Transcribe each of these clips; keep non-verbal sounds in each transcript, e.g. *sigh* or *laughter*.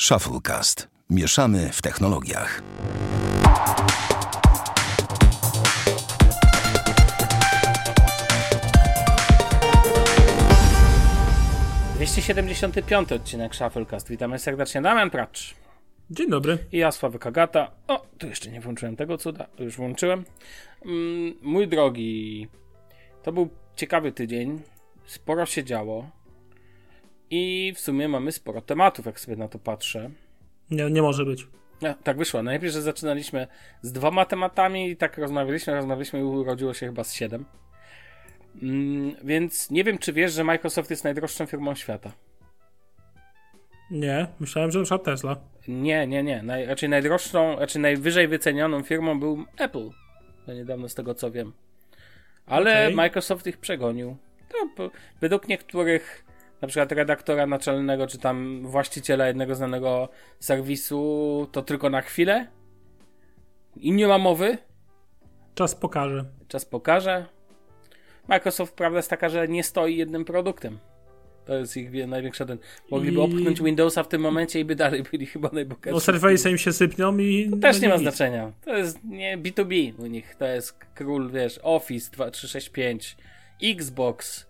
Shufflecast. Mieszamy w technologiach. Dwieście siedemdziesiąty piąty odcinek Shufflecast. Witamy serdecznie. Damian Pracz. Dzień dobry. I ja, Sławek Agata. O, tu jeszcze nie włączyłem tego cuda. Już włączyłem. Mm, mój drogi, to był ciekawy tydzień. Sporo się działo. I w sumie mamy sporo tematów, jak sobie na to patrzę. Nie, nie może być. No, tak wyszło. Najpierw, że zaczynaliśmy z dwoma tematami i tak rozmawialiśmy, rozmawialiśmy i urodziło się chyba z siedem. Mm, więc nie wiem, czy wiesz, że Microsoft jest najdroższą firmą świata. Nie, myślałem, że już Tesla. Nie, nie, nie. Naj, raczej najdroższą, raczej najwyżej wycenioną firmą był Apple. No niedawno z tego co wiem. Ale okay. Microsoft ich przegonił. To, według niektórych na przykład redaktora naczelnego, czy tam właściciela jednego znanego serwisu, to tylko na chwilę. I nie ma mowy. Czas pokaże. Czas pokaże. Microsoft, prawda, jest taka, że nie stoi jednym produktem. To jest ich największa ten. Mogliby I... opchnąć Windowsa w tym momencie i by dalej byli chyba najbogatsi. No Surface im się sypną i. To też nie ma nic. znaczenia. To jest nie B2B u nich. To jest król, wiesz, Office 2365, Xbox,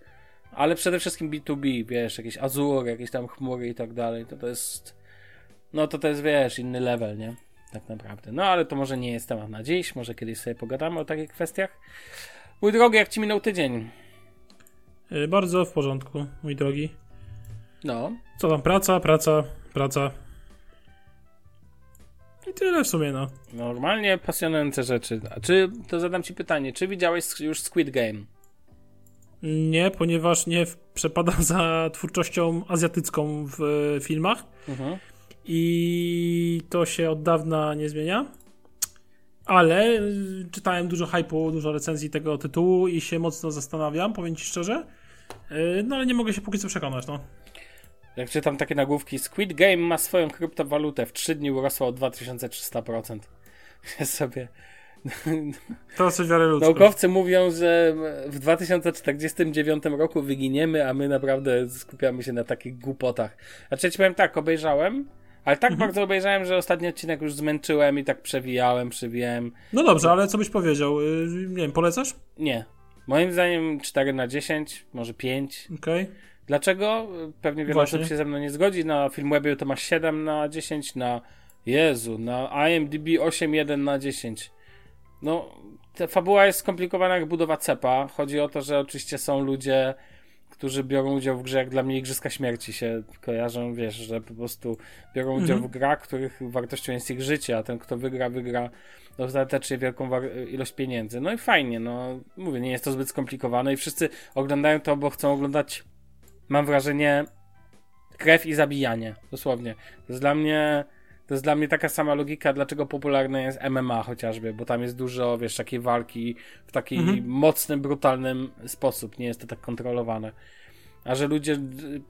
ale przede wszystkim B2B, wiesz, jakieś Azure, jakieś tam chmury i tak dalej, to to jest, no to to jest, wiesz, inny level, nie? Tak naprawdę. No ale to może nie jest temat na dziś, może kiedyś sobie pogadamy o takich kwestiach. Mój drogi, jak ci minął tydzień? Yy, bardzo w porządku, mój drogi. No. Co tam, praca, praca, praca. I tyle w sumie, no. Normalnie pasjonujące rzeczy. A czy, to zadam ci pytanie, czy widziałeś już Squid Game? Nie, ponieważ nie przepadam za twórczością azjatycką w filmach. Mhm. I to się od dawna nie zmienia. Ale y, czytałem dużo hypu, dużo recenzji tego tytułu i się mocno zastanawiam, powiem ci szczerze. Y, no ale nie mogę się póki co przekonać, no. Jak czytam takie nagłówki, Squid Game ma swoją kryptowalutę, w 3 dni urosła o 2300%. Ja *laughs* sobie to wiele ludzko. Naukowcy mówią, że w 2049 roku wyginiemy, a my naprawdę skupiamy się na takich głupotach. Znaczy, ja ci powiem tak, obejrzałem, ale tak mhm. bardzo obejrzałem, że ostatni odcinek już zmęczyłem i tak przewijałem, przewijałem. No dobrze, ale co byś powiedział? Y, nie wiem, polecasz? Nie. Moim zdaniem 4 na 10, może 5. Okej. Okay. Dlaczego? Pewnie wiele Właśnie. osób się ze mną nie zgodzi. Na Filmwebie to ma 7 na 10, na Jezu, na IMDb 8,1 na 10. No, ta fabuła jest skomplikowana jak budowa cepa. Chodzi o to, że oczywiście są ludzie, którzy biorą udział w grze, jak dla mnie Igrzyska Śmierci się kojarzą, wiesz, że po prostu biorą udział mhm. w grach, których wartością jest ich życie, a ten, kto wygra, wygra dostatecznie wielką ilość pieniędzy. No i fajnie, no mówię, nie jest to zbyt skomplikowane i wszyscy oglądają to, bo chcą oglądać, mam wrażenie, krew i zabijanie, dosłownie. To jest dla mnie to jest dla mnie taka sama logika, dlaczego popularne jest MMA chociażby, bo tam jest dużo, wiesz, takiej walki w taki mhm. mocnym, brutalnym sposób. Nie jest to tak kontrolowane. A że ludzie,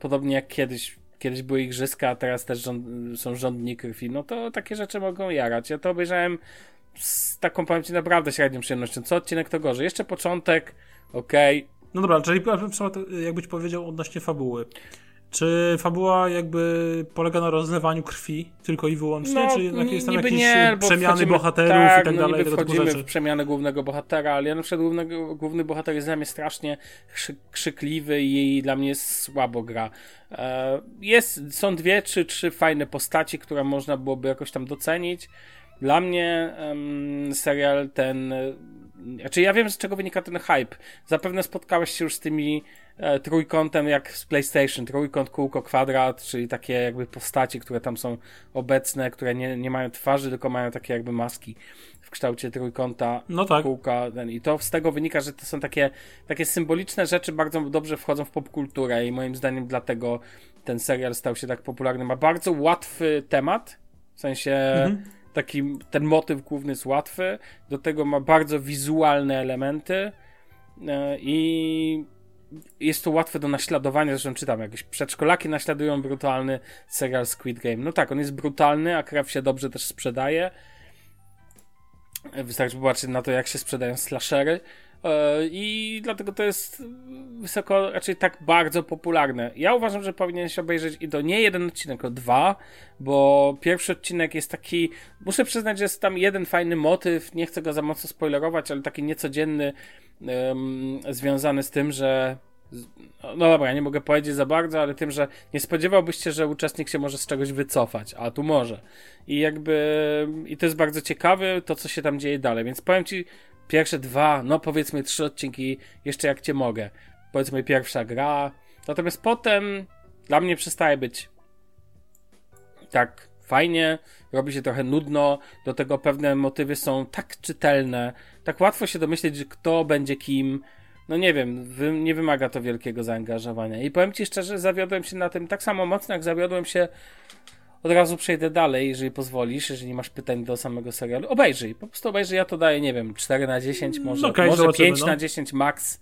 podobnie jak kiedyś, kiedyś były igrzyska, a teraz też rząd, są rządni krwi, no to takie rzeczy mogą jarać. Ja to obejrzałem z taką, powiem ci, naprawdę średnią przyjemnością. Co odcinek to gorzej. Jeszcze początek, okej. Okay. No dobra, czyli jakbyś powiedział odnośnie fabuły. Czy fabuła jakby polega na rozlewaniu krwi tylko i wyłącznie, no, czy jednak jest tam jakieś nie, przemiany bohaterów tak, i tak no, dalej? Niby wchodzimy w przemianę głównego bohatera, ale ja na przykład głównego, główny bohater jest dla mnie strasznie krzykliwy i dla mnie jest słabo gra. E, jest, są dwie czy trzy fajne postaci, które można byłoby jakoś tam docenić. Dla mnie um, serial ten. Znaczy, ja wiem, z czego wynika ten hype. Zapewne spotkałeś się już z tymi e, trójkątem jak z PlayStation. Trójkąt, kółko, kwadrat, czyli takie jakby postaci, które tam są obecne, które nie, nie mają twarzy, tylko mają takie jakby maski w kształcie trójkąta, no tak. kółka. Ten. I to z tego wynika, że to są takie, takie symboliczne rzeczy, bardzo dobrze wchodzą w popkulturę i moim zdaniem dlatego ten serial stał się tak popularny. Ma bardzo łatwy temat, w sensie. Mhm taki ten motyw główny jest łatwy, do tego ma bardzo wizualne elementy e, i jest to łatwe do naśladowania, zresztą czytam, jakieś przedszkolaki naśladują brutalny serial Squid Game. No tak, on jest brutalny, a krew się dobrze też sprzedaje. Wystarczy popatrzeć na to, jak się sprzedają slashery. E, I dlatego to jest wysoko, raczej tak bardzo popularne. Ja uważam, że powinieneś obejrzeć i to nie jeden odcinek, tylko dwa, bo pierwszy odcinek jest taki, muszę przyznać, że jest tam jeden fajny motyw, nie chcę go za mocno spoilerować, ale taki niecodzienny, um, związany z tym, że no dobra, nie mogę powiedzieć za bardzo, ale tym, że nie spodziewałbyś się, że uczestnik się może z czegoś wycofać, a tu może. I jakby, i to jest bardzo ciekawe, to co się tam dzieje dalej, więc powiem ci, pierwsze dwa, no powiedzmy trzy odcinki, jeszcze jak cię mogę. Powiedzmy pierwsza gra, natomiast potem dla mnie przestaje być tak fajnie, robi się trochę nudno, do tego pewne motywy są tak czytelne, tak łatwo się domyśleć, kto będzie kim, no nie wiem, wy, nie wymaga to wielkiego zaangażowania. I powiem ci szczerze, zawiodłem się na tym tak samo mocno, jak zawiodłem się. Od razu przejdę dalej, jeżeli pozwolisz, jeżeli masz pytań do samego serialu. Obejrzyj, po prostu obejrzyj. Ja to daję, nie wiem, 4 na 10, może, no okay, może 5 no. na 10 max.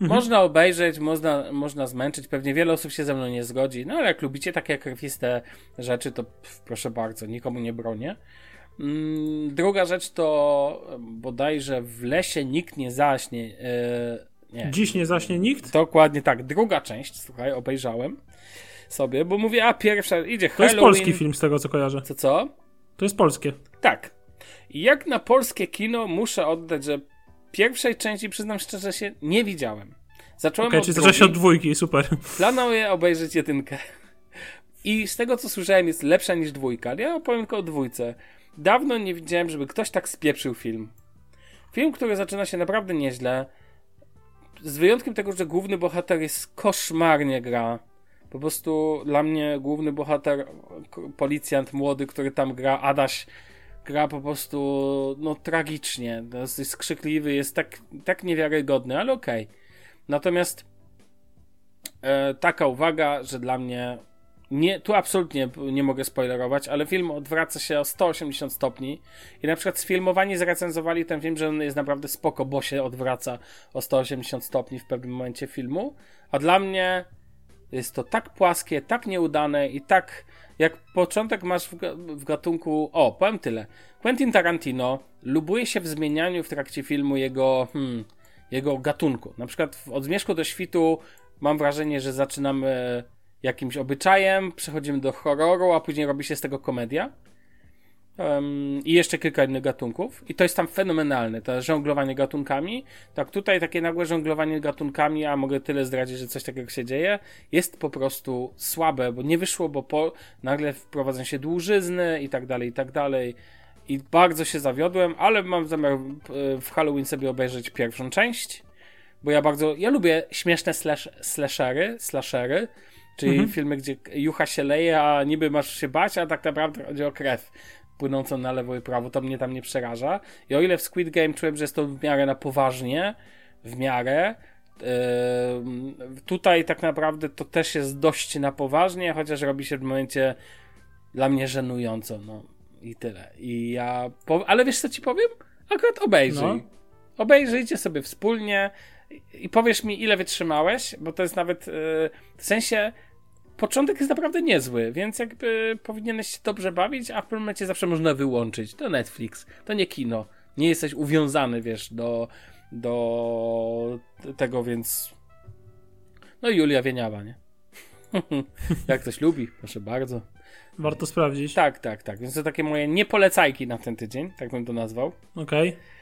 Mhm. Można obejrzeć, można, można zmęczyć. Pewnie wiele osób się ze mną nie zgodzi. No ale jak lubicie takie krwiste rzeczy, to pff, proszę bardzo, nikomu nie bronię. Mm, druga rzecz to bodajże w lesie nikt nie zaśnie. Yy, nie. Dziś nie zaśnie nikt? Dokładnie tak. Druga część, słuchaj, obejrzałem sobie, bo mówię, a pierwsza idzie To jest polski film z tego, co kojarzę. Co, co? To jest polskie. Tak. I jak na polskie kino muszę oddać, że pierwszej części, przyznam szczerze, się nie widziałem. Zacząłem okay, od czyli zacząłeś od dwójki, super. Planuję obejrzeć jedynkę. I z tego, co słyszałem, jest lepsza niż dwójka. Ja opowiem tylko o dwójce. Dawno nie widziałem, żeby ktoś tak spieprzył film. Film, który zaczyna się naprawdę nieźle. Z wyjątkiem tego, że główny bohater jest koszmarnie gra. Po prostu dla mnie główny bohater, policjant młody, który tam gra, Adaś, gra po prostu no tragicznie. Jest skrzykliwy, jest tak, tak niewiarygodny, ale okej. Okay. Natomiast e, taka uwaga, że dla mnie nie, tu absolutnie nie mogę spoilerować, ale film odwraca się o 180 stopni i na przykład sfilmowani zrecenzowali ten film, że on jest naprawdę spoko, bo się odwraca o 180 stopni w pewnym momencie filmu, a dla mnie jest to tak płaskie, tak nieudane i tak jak początek masz w, w gatunku, o, powiem tyle, Quentin Tarantino lubuje się w zmienianiu w trakcie filmu jego, hmm, jego gatunku. Na przykład w Od Zmierzchu do Świtu mam wrażenie, że zaczynamy jakimś obyczajem, przechodzimy do horroru, a później robi się z tego komedia. Um, I jeszcze kilka innych gatunków. I to jest tam fenomenalne, to żonglowanie gatunkami. Tak, tutaj takie nagłe żonglowanie gatunkami, a mogę tyle zdradzić, że coś takiego się dzieje, jest po prostu słabe, bo nie wyszło, bo po, nagle wprowadzą się dłużyzny i tak dalej, i tak dalej. I bardzo się zawiodłem, ale mam zamiar e, w Halloween sobie obejrzeć pierwszą część, bo ja bardzo, ja lubię śmieszne slash, slashery, slashery, Czyli mhm. filmy, gdzie jucha się leje, a niby masz się bać, a tak naprawdę chodzi o krew płynącą na lewo i prawo. To mnie tam nie przeraża. I o ile w Squid Game czułem, że jest to w miarę na poważnie, w miarę, tutaj tak naprawdę to też jest dość na poważnie, chociaż robi się w momencie dla mnie żenująco, no i tyle. I ja, po... ale wiesz co ci powiem? Akurat obejrzyj. No. Obejrzyjcie sobie wspólnie i powiesz mi, ile wytrzymałeś, bo to jest nawet yy, w sensie początek jest naprawdę niezły, więc jakby powinieneś się dobrze bawić, a w pewnym momencie zawsze można wyłączyć. To Netflix, to nie kino. Nie jesteś uwiązany, wiesz, do, do tego, więc. No i Julia Wieniawa, nie? *laughs* Jak ktoś lubi, proszę bardzo. Warto sprawdzić. Tak, tak, tak. Więc to takie moje niepolecajki na ten tydzień, tak bym to nazwał. Okej. Okay.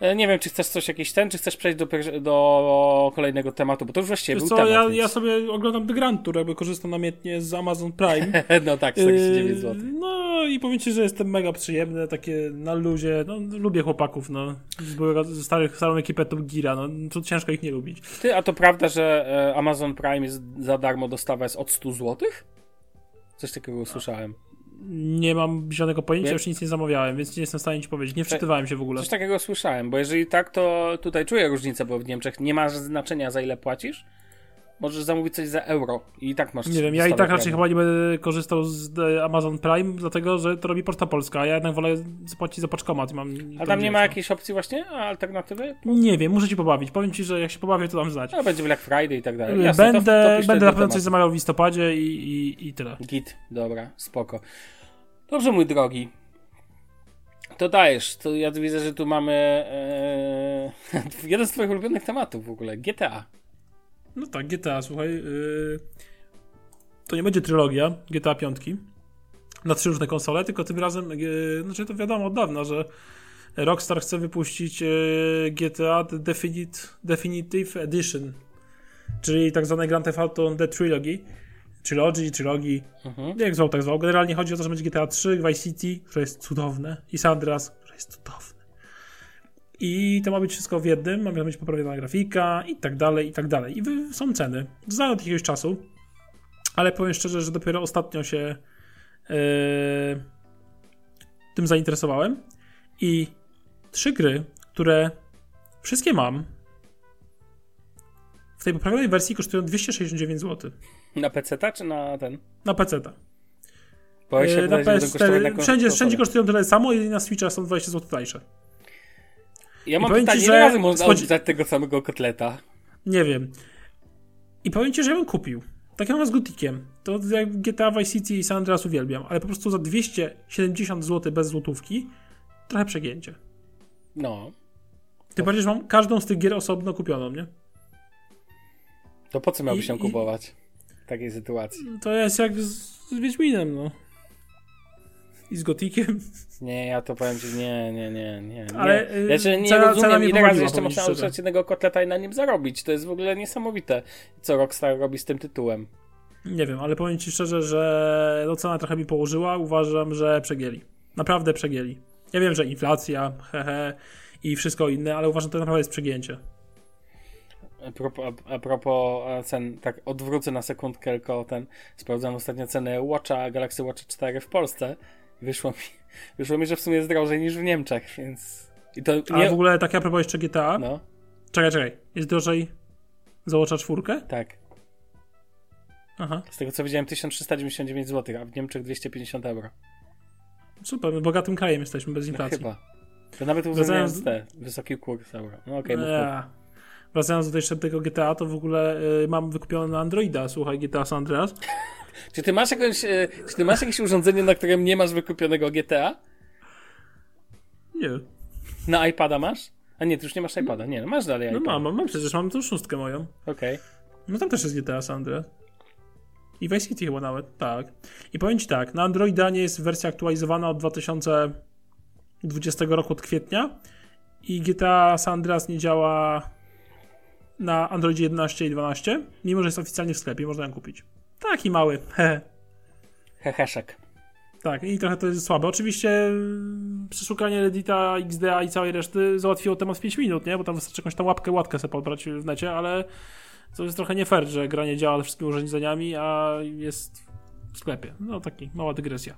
E, nie wiem, czy chcesz coś jakiś ten, czy chcesz przejść do, do kolejnego tematu, bo to już właściwie Wiesz był co, temat. Ja, więc... ja sobie oglądam The Grand Tour, jakby korzystam namiętnie z Amazon Prime. *laughs* no tak, 49 zł. No i powiem ci, że jestem mega przyjemny, takie na luzie, no lubię chłopaków, no. Z starych, starą ekipę Top Gira, no to ciężko ich nie lubić. Ty, a to prawda, że e, Amazon Prime jest za darmo dostawa jest od 100 zł? Coś takiego usłyszałem. Nie mam zielonego pojęcia, już nic nie zamawiałem, więc nie jestem w stanie ci powiedzieć. Nie wczytywałem się w ogóle. Coś takiego słyszałem, bo jeżeli tak, to tutaj czuję różnicę, bo w Niemczech nie ma znaczenia za ile płacisz. Możesz zamówić coś za euro i tak masz. Nie wiem, ja i tak raczej chyba nie będę korzystał z e, Amazon Prime, dlatego że to robi Poczta Polska, a ja jednak wolę zapłacić za paczkomat. Mam a tam nie ma jakiejś opcji właśnie, alternatywy? Nie wiem, muszę ci pobawić. Powiem ci, że jak się pobawię, to dam znać. No, będzie Black Friday i tak dalej. Jasne, będę to, to będę na pewno coś zamawiał w listopadzie i, i, i tyle. Git, dobra, spoko. Dobrze, mój drogi. To dajesz. To ja widzę, że tu mamy *laughs* jeden z twoich ulubionych tematów w ogóle, GTA. No tak, GTA, słuchaj. Yy, to nie będzie trylogia GTA 5 na trzy różne konsole, tylko tym razem, yy, znaczy to wiadomo od dawna, że Rockstar chce wypuścić yy, GTA The Definite, Definitive Edition, czyli tak zwane Grand Theft Auto The Trilogy. Trilogy, Trilogi, mhm. jak zwał, tak zwał. Generalnie chodzi o to, że będzie GTA 3, Vice City, które jest cudowne, i San Andreas, które jest cudowne. I to ma być wszystko w jednym, ma być poprawiona grafika i tak dalej, i tak dalej. I są ceny. Znają od jakiegoś czasu, ale powiem szczerze, że dopiero ostatnio się yy, tym zainteresowałem. I trzy gry, które wszystkie mam, w tej poprawionej wersji kosztują 269 zł. Na PC czy na ten? Na PC. Yy, na PS4, wszędzie, wszędzie kosztują tyle samo i na Switcha są 20 zł tańsze. Ja mam pytanie, ci, ile razy można schodzi... odrzucać tego samego kotleta? Nie wiem. I powiem ci, że ja bym kupił. Tak jak mam z Gotikiem. To jak GTA Vice City i San Andreas uwielbiam, ale po prostu za 270 zł bez złotówki trochę przegięcie. No. Ty bardziej, że mam każdą z tych gier osobno kupioną, nie? To po co miałbyś się kupować w takiej sytuacji? To jest jak z, z Wiedźminem, no. I z Gotikiem. Nie, ja to powiem ci, nie, nie, nie, nie. Ale ja znaczy, nie cena, rozumiem, cena ile razy jeszcze można użyć jednego kotleta i na nim zarobić. To jest w ogóle niesamowite, co Rockstar robi z tym tytułem. Nie wiem, ale powiem ci szczerze, że no cena trochę mi położyła. Uważam, że przegieli. Naprawdę przegieli. Ja wiem, że inflacja, hehe i wszystko inne, ale uważam, że to naprawdę jest przegięcie. A propos, a propos cen, tak odwrócę na sekundkę tylko ten, sprawdzam ostatnio cenę Watcha, Galaxy Watch 4 w Polsce wyszło mi, *laughs* wyszło mi, że w sumie jest drożej niż w Niemczech, więc... I to nie... A w ogóle tak a propos jeszcze GTA? No. Czekaj, czekaj. Jest drożej za Watcha 4? Tak. Aha. Z tego co widziałem 1399 zł, a w Niemczech 250 euro. Super, my bogatym krajem jesteśmy bez no inflacji. No chyba. To nawet uwzględniając te wysoki kurs euro. No okej, okay, ja wracając do jeszcze tego GTA, to w ogóle y, mam wykupione na Androida, słuchaj, GTA San Andreas. *laughs* czy ty masz jakieś, y, czy ty masz jakieś urządzenie, na którym nie masz wykupionego GTA? Nie. Na iPada masz? A nie, ty już nie masz iPada. Nie, no masz dalej no iPada. No mam, mam przecież, mam tą szóstkę moją. Okej. Okay. No tam też jest GTA San Andreas. I Vice City chyba nawet, tak. I powiem ci tak, na Androida nie jest wersja aktualizowana od 2020 roku, od kwietnia i GTA San Andreas nie działa na Androidzie 11 i 12, mimo że jest oficjalnie w sklepie, można ją kupić. Taki mały, *laughs* hehe. Heheszek. Tak, i trochę to jest słabe. Oczywiście mm, przeszukanie Reddita, XDA i całej reszty załatwiło temat w 5 minut, nie? Bo tam wystarczy jakąś tam łapkę, łatkę sobie podbrać w necie, ale to jest trochę nie fair, że gra nie działa wszystkimi urządzeniami, a jest w sklepie. No, taki mała dygresja.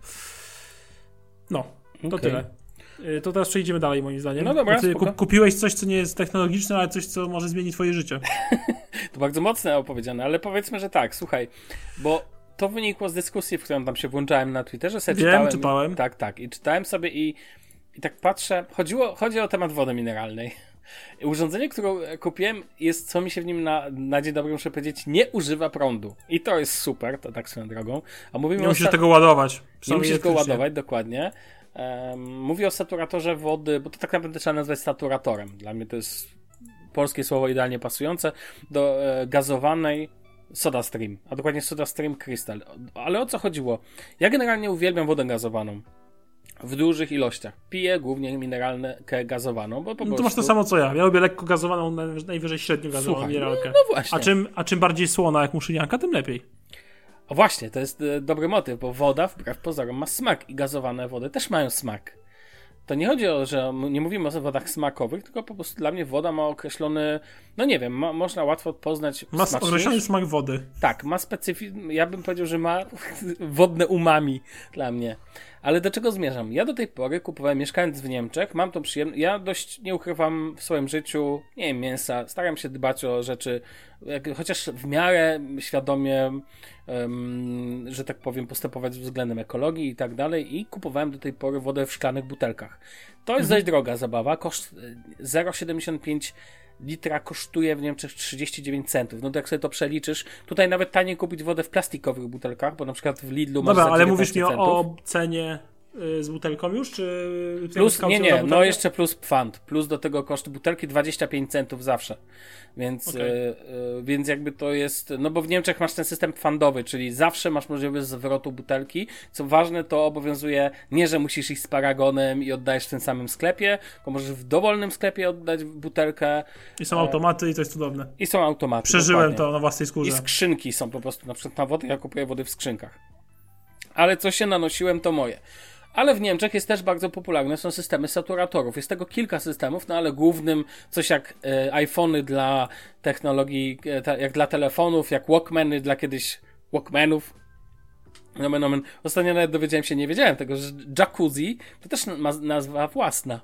No, to okay. tyle. Y, to teraz przejdziemy dalej, moim zdaniem. No dobra, ty kupiłeś coś, co nie jest technologiczne, ale coś, co może zmienić twoje życie. *laughs* to bardzo mocne opowiedziane, ale powiedzmy, że tak, słuchaj, bo to wynikło z dyskusji, w którą tam się włączałem na Twitterze, sobie Wiem, czytałem. czytałem. Tak, tak. I czytałem sobie i, i tak patrzę, chodziło, chodzi o temat wody mineralnej. Urządzenie, które kupiłem, jest, co mi się w nim na, na dzień dobry muszę powiedzieć, nie używa prądu. I to jest super, to tak swoją drogą. A mówimy nie musisz tego ładować. Nie musisz go ładować, dokładnie. Mówię o saturatorze wody, bo to tak naprawdę trzeba nazwać saturatorem. Dla mnie to jest polskie słowo idealnie pasujące do e, gazowanej Soda Stream, a dokładnie Soda Stream Crystal. Ale o co chodziło? Ja generalnie uwielbiam wodę gazowaną. W dużych ilościach. Piję głównie mineralną gazowaną, bo po no to masz to samo co ja. Ja lubię lekko gazowaną, najwyżej średnio gazowaną Słuchaj, mineralkę. No, no, właśnie. A czym, a czym bardziej słona jak muszynianka, tym lepiej. O właśnie, to jest e, dobry motyw, bo woda wbrew pozorom ma smak i gazowane wody też mają smak. To nie chodzi o, że nie mówimy o wodach smakowych, tylko po prostu dla mnie woda ma określony, no nie wiem, ma, można łatwo poznać Ma określony smak wody. Tak, ma specyficzny, ja bym powiedział, że ma *laughs* wodne umami dla mnie. Ale do czego zmierzam? Ja do tej pory kupowałem, mieszkając w Niemczech, mam tą przyjemność, ja dość nie ukrywam w swoim życiu, nie wiem, mięsa, staram się dbać o rzeczy, jak, chociaż w miarę świadomie, um, że tak powiem, postępować względem ekologii i tak dalej i kupowałem do tej pory wodę w szklanych butelkach. To jest mhm. dość droga zabawa, koszt 0,75 litra kosztuje w Niemczech 39 centów. No to jak sobie to przeliczysz, tutaj nawet taniej kupić wodę w plastikowych butelkach, bo na przykład w Lidlu Dobra, ale mówisz mi o, o cenie z butelką już, czy plus, nie, nie, no jeszcze plus pfand, plus do tego koszt butelki 25 centów zawsze. Więc, okay. y, y, więc jakby to jest, no bo w Niemczech masz ten system pfandowy, czyli zawsze masz możliwość zwrotu butelki. Co ważne, to obowiązuje nie, że musisz iść z paragonem i oddajesz w tym samym sklepie, tylko możesz w dowolnym sklepie oddać butelkę. I są automaty i to jest cudowne. I są automaty. Przeżyłem dokładnie. to na własnej skórze. I skrzynki są po prostu, na przykład na wodę, ja kupuję wody w skrzynkach. Ale co się nanosiłem, to moje. Ale w Niemczech jest też bardzo popularne są systemy saturatorów. Jest tego kilka systemów, no ale głównym coś jak e, iPhony dla technologii, e, ta, jak dla telefonów, jak Walkmany dla kiedyś Walkmanów. Nomen, nomen. Ostatnio nawet dowiedziałem się, nie wiedziałem tego, że jacuzzi to też ma nazwa własna.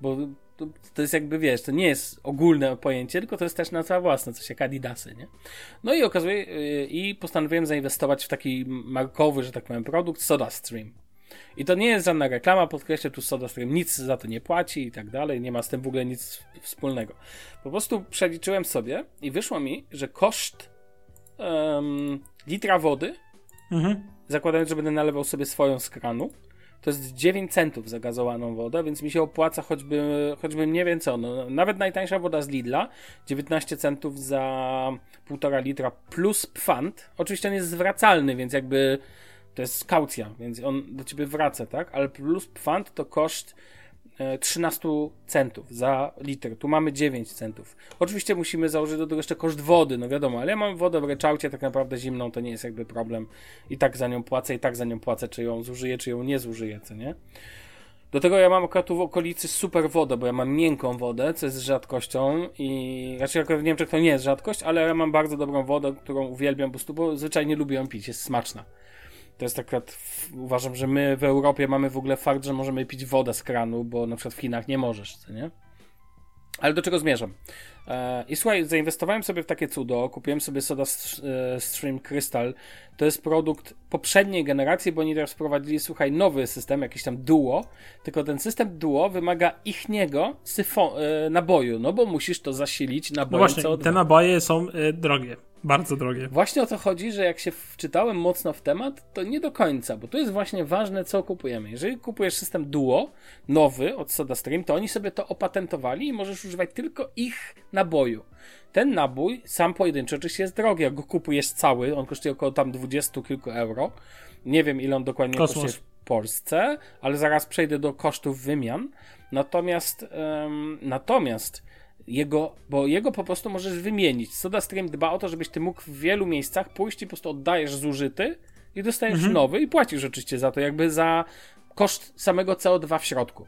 Bo to, to, jest jakby, wiesz, to nie jest ogólne pojęcie, tylko to jest też nazwa własna, coś jak Adidasy, nie? No i okazuje, yy, i postanowiłem zainwestować w taki markowy, że tak powiem, produkt SodaStream. I to nie jest żadna reklama, podkreślę, tu SodaStream nic za to nie płaci i tak dalej, nie ma z tym w ogóle nic wspólnego. Po prostu przeliczyłem sobie i wyszło mi, że koszt um, litra wody, mhm. zakładając, że będę nalewał sobie swoją z kranu, to jest 9 centów za gazowaną wodę, więc mi się opłaca choćby, choćby nie wiem co, no, nawet najtańsza woda z Lidla, 19 centów za 1,5 litra plus pfand. Oczywiście on jest zwracalny, więc jakby to jest kaucja, więc on do ciebie wraca, tak? Ale plus pfand to koszt 13 e, centów za litr. Tu mamy 9 centów. Oczywiście musimy założyć do tego jeszcze koszt wody, no wiadomo, ale ja mam wodę w reczałcie tak naprawdę zimną, to nie jest jakby problem. I tak za nią płacę, i tak za nią płacę, czy ją zużyję, czy ją nie zużyję, co nie? Do tego ja mam akurat tu w okolicy super wodę, bo ja mam miękką wodę, co jest rzadkością i raczej akurat w Niemczech to nie jest rzadkość, ale ja mam bardzo dobrą wodę, którą uwielbiam po prostu, bo zwyczajnie lubię ją pić, jest smaczna. To jest akurat, uważam, że my w Europie mamy w ogóle fakt, że możemy pić wodę z kranu, bo na przykład w Chinach nie możesz, co nie? Ale do czego zmierzam? E, I słuchaj, zainwestowałem sobie w takie cudo, kupiłem sobie Soda e, Stream Crystal. To jest produkt poprzedniej generacji, bo oni teraz wprowadzili, słuchaj, nowy system, jakiś tam Duo. Tylko ten system Duo wymaga ichniego syfo- e, naboju, no bo musisz to zasilić nabojem No właśnie, CO2. te naboje są drogie. Bardzo drogie. Właśnie o to chodzi, że jak się wczytałem mocno w temat, to nie do końca, bo to jest właśnie ważne, co kupujemy. Jeżeli kupujesz system Duo, nowy od SodaStream, to oni sobie to opatentowali i możesz używać tylko ich naboju. Ten nabój, sam pojedynczy, oczywiście jest drogi, jak go kupujesz cały, on kosztuje około tam 20 kilku euro. Nie wiem, ile on dokładnie Kosmos. kosztuje w Polsce, ale zaraz przejdę do kosztów wymian. Natomiast, um, natomiast jego, bo jego po prostu możesz wymienić. SodaStream dba o to, żebyś ty mógł w wielu miejscach pójść i po prostu oddajesz zużyty i dostajesz mhm. nowy i płacisz oczywiście za to, jakby za koszt samego CO2 w środku.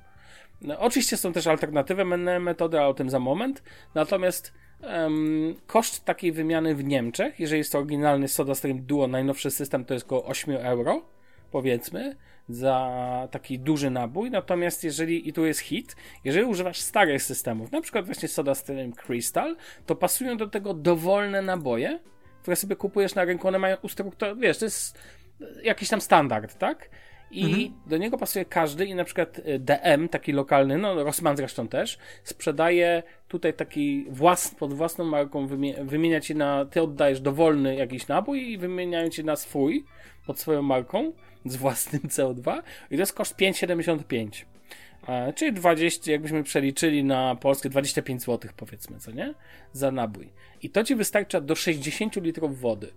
No, oczywiście są też alternatywne metody, ale o tym za moment. Natomiast um, koszt takiej wymiany w Niemczech, jeżeli jest to oryginalny SodaStream Duo, najnowszy system, to jest około 8 euro, powiedzmy za taki duży nabój, natomiast jeżeli, i tu jest hit, jeżeli używasz starych systemów, na przykład właśnie Soda Stream Crystal, to pasują do tego dowolne naboje, które sobie kupujesz na rynku, one mają ustruktur, wiesz, to jest jakiś tam standard, tak? I mhm. do niego pasuje każdy i na przykład y, DM, taki lokalny, no Rossmann zresztą też, sprzedaje tutaj taki włas, pod własną marką, wymienia ci na, ty oddajesz dowolny jakiś nabój i wymieniają ci na swój, pod swoją marką, z własnym CO2 i to jest koszt 5,75. E, czyli 20, jakbyśmy przeliczyli na polskie 25 zł powiedzmy, co nie? Za nabój. I to ci wystarcza do 60 litrów wody.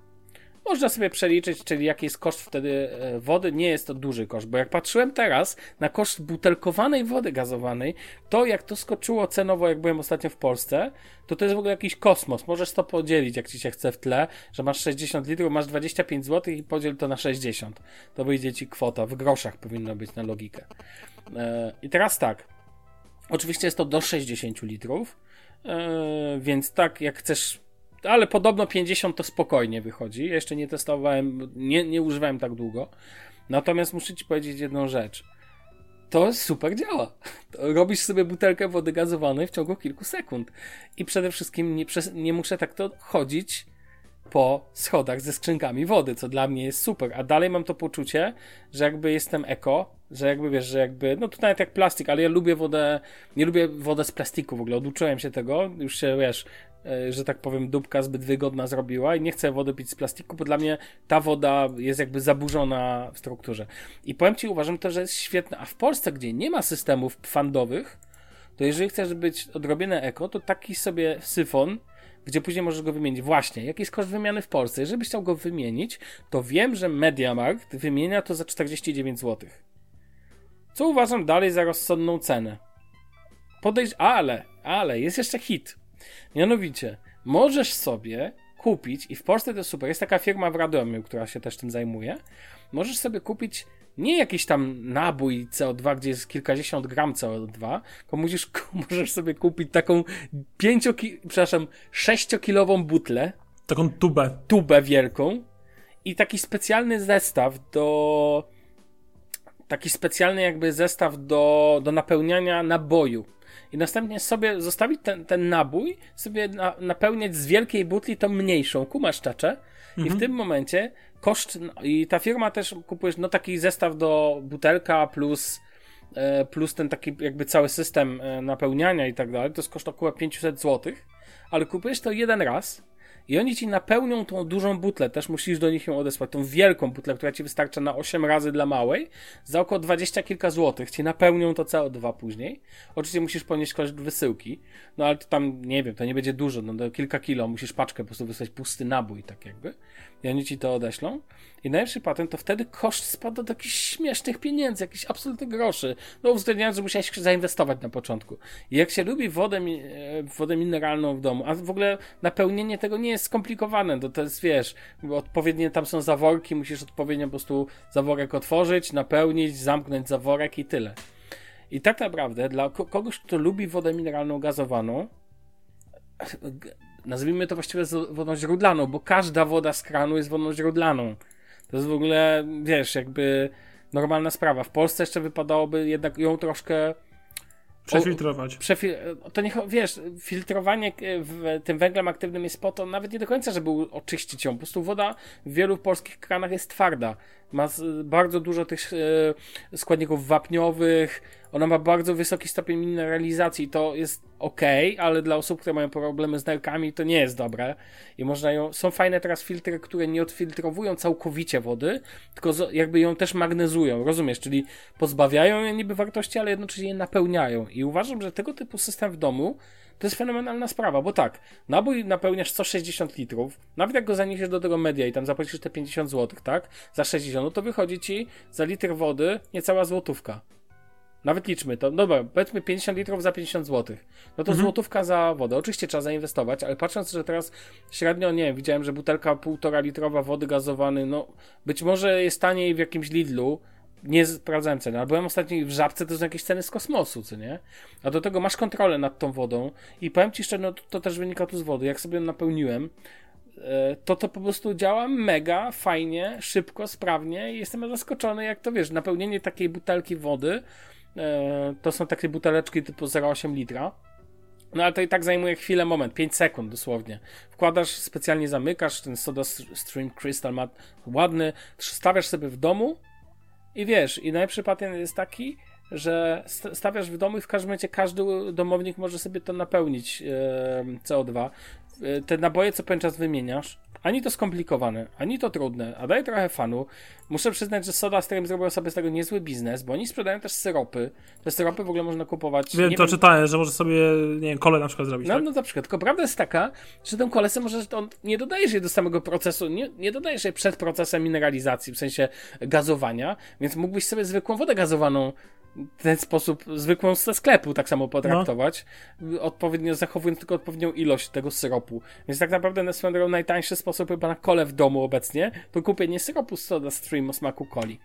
Można sobie przeliczyć, czyli jaki jest koszt wtedy e, wody. Nie jest to duży koszt, bo jak patrzyłem teraz na koszt butelkowanej wody gazowanej, to jak to skoczyło cenowo, jak byłem ostatnio w Polsce, to to jest w ogóle jakiś kosmos. Możesz to podzielić, jak ci się chce w tle, że masz 60 litrów, masz 25 zł i podziel to na 60. To wyjdzie ci kwota. W groszach powinno być na logikę. E, I teraz tak. Oczywiście jest to do 60 litrów, e, więc tak, jak chcesz ale podobno 50 to spokojnie wychodzi. Jeszcze nie testowałem, nie, nie używałem tak długo. Natomiast muszę ci powiedzieć jedną rzecz. To super działa. Robisz sobie butelkę wody gazowanej w ciągu kilku sekund. I przede wszystkim nie, nie muszę tak to chodzić po schodach ze skrzynkami wody, co dla mnie jest super. A dalej mam to poczucie, że jakby jestem eko, że jakby wiesz, że jakby, no to nawet jak plastik, ale ja lubię wodę, nie lubię wodę z plastiku w ogóle, oduczyłem się tego, już się wiesz, że tak powiem, dupka zbyt wygodna zrobiła i nie chcę wody pić z plastiku, bo dla mnie ta woda jest jakby zaburzona w strukturze. I powiem Ci, uważam to, że jest świetne. A w Polsce, gdzie nie ma systemów fandowych, to jeżeli chcesz być odrobinę eko, to taki sobie syfon, gdzie później możesz go wymienić. Właśnie, jaki jest koszt wymiany w Polsce? Jeżeli byś chciał go wymienić, to wiem, że MediaMarkt wymienia to za 49 zł. Co uważam dalej za rozsądną cenę. Podejść, ale, ale, jest jeszcze hit. Mianowicie, możesz sobie kupić, i w Polsce to super, jest taka firma w Radomiu, która się też tym zajmuje, możesz sobie kupić nie jakiś tam nabój CO2, gdzie jest kilkadziesiąt gram CO2, tylko musisz, *laughs* możesz sobie kupić taką 5, przepraszam, 6-kilową butlę. Taką tubę. Tubę wielką i taki specjalny zestaw do taki specjalny jakby zestaw do, do napełniania naboju. I następnie sobie zostawić ten, ten nabój, sobie na, napełniać z wielkiej butli tą mniejszą, kumasz czacze. Mhm. I w mhm. tym momencie koszt, no, i ta firma też kupujesz, no taki zestaw do butelka plus e, plus ten taki jakby cały system e, napełniania i tak dalej, to jest koszt około 500 zł, ale kupujesz to jeden raz i oni ci napełnią tą dużą butlę, też musisz do nich ją odesłać, tą wielką butlę, która ci wystarcza na 8 razy dla małej, za około 20 kilka złotych ci napełnią to CO2 później. Oczywiście musisz ponieść koszt wysyłki, no ale to tam, nie wiem, to nie będzie dużo, no to kilka kilo, musisz paczkę po prostu wysłać pusty nabój, tak jakby i oni ci to odeślą. I najlepszy patent to wtedy koszt spada do jakichś śmiesznych pieniędzy, jakichś absolutnych groszy. No uwzględniając, że musiałeś zainwestować na początku. I jak się lubi wodę, e, wodę mineralną w domu, a w ogóle napełnienie tego nie jest skomplikowane, to, to jest, wiesz, odpowiednie tam są zaworki, musisz odpowiednio po prostu zaworek otworzyć, napełnić, zamknąć zaworek i tyle. I tak naprawdę dla kogoś, kto lubi wodę mineralną gazowaną, nazwijmy to właściwie wodą źródlaną, bo każda woda z kranu jest wodą źródlaną. To jest w ogóle, wiesz, jakby normalna sprawa. W Polsce jeszcze wypadałoby jednak ją troszkę Przefiltrować. Przefil to niech, wiesz, filtrowanie w tym węglem aktywnym jest po to, nawet nie do końca, żeby oczyścić ją. Po prostu woda w wielu polskich kranach jest twarda. Ma bardzo dużo tych e, składników wapniowych, ona ma bardzo wysoki stopień mineralizacji. To jest ok, ale dla osób, które mają problemy z nerkami, to nie jest dobre. I można ją. Są fajne teraz filtry, które nie odfiltrowują całkowicie wody, tylko jakby ją też magnezują, rozumiesz? Czyli pozbawiają je niby wartości, ale jednocześnie je napełniają. I uważam, że tego typu system w domu to jest fenomenalna sprawa, bo tak, nabój napełniasz 160 litrów, nawet jak go zaniesiesz do tego media i tam zapłacisz te 50 zł, tak? Za 60, no to wychodzi ci za litr wody niecała złotówka. Nawet liczmy to. Dobra, powiedzmy 50 litrów za 50 zł. No to mhm. złotówka za wodę. Oczywiście trzeba zainwestować, ale patrząc, że teraz średnio, nie wiem, widziałem, że butelka półtora litrowa wody gazowanej, no być może jest taniej w jakimś Lidlu, nie sprawdzałem ceny, ale byłem ostatnio w Żabce, to są jakieś ceny z kosmosu, co nie? A do tego masz kontrolę nad tą wodą i powiem Ci szczerze, no to, to też wynika tu z wody. Jak sobie napełniłem, e, to to po prostu działa mega fajnie, szybko, sprawnie i jestem zaskoczony, jak to wiesz, napełnienie takiej butelki wody to są takie buteleczki typu 0,8 litra. No ale to i tak zajmuje chwilę, moment, 5 sekund dosłownie. Wkładasz, specjalnie zamykasz, ten Soda Stream Crystal ma ładny, stawiasz sobie w domu i wiesz, i najlepszy patent jest taki, że stawiasz w domu i w każdym momencie każdy domownik może sobie to napełnić e, CO2. E, te naboje co pewien czas wymieniasz, ani to skomplikowane, ani to trudne, a daje trochę fanu. Muszę przyznać, że Soda Stream zrobił sobie z tego niezły biznes, bo oni sprzedają też syropy. Te syropy w ogóle można kupować. Wiem, to wiem... czytałem, że może sobie, nie wiem, kole na przykład zrobić. No, tak? no na przykład. Tylko prawda jest taka, że tę kolesę może on nie dodajesz jej do samego procesu, nie, nie dodajesz jej przed procesem mineralizacji, w sensie gazowania, więc mógłbyś sobie zwykłą wodę gazowaną ten sposób zwykłą ze sklepu tak samo potraktować, no. odpowiednio zachowując tylko odpowiednią ilość tego syropu. Więc tak naprawdę na swoją drogą najtańszy sposób chyba na kole w domu obecnie to kupienie syropu z Soda Stream o smaku coli.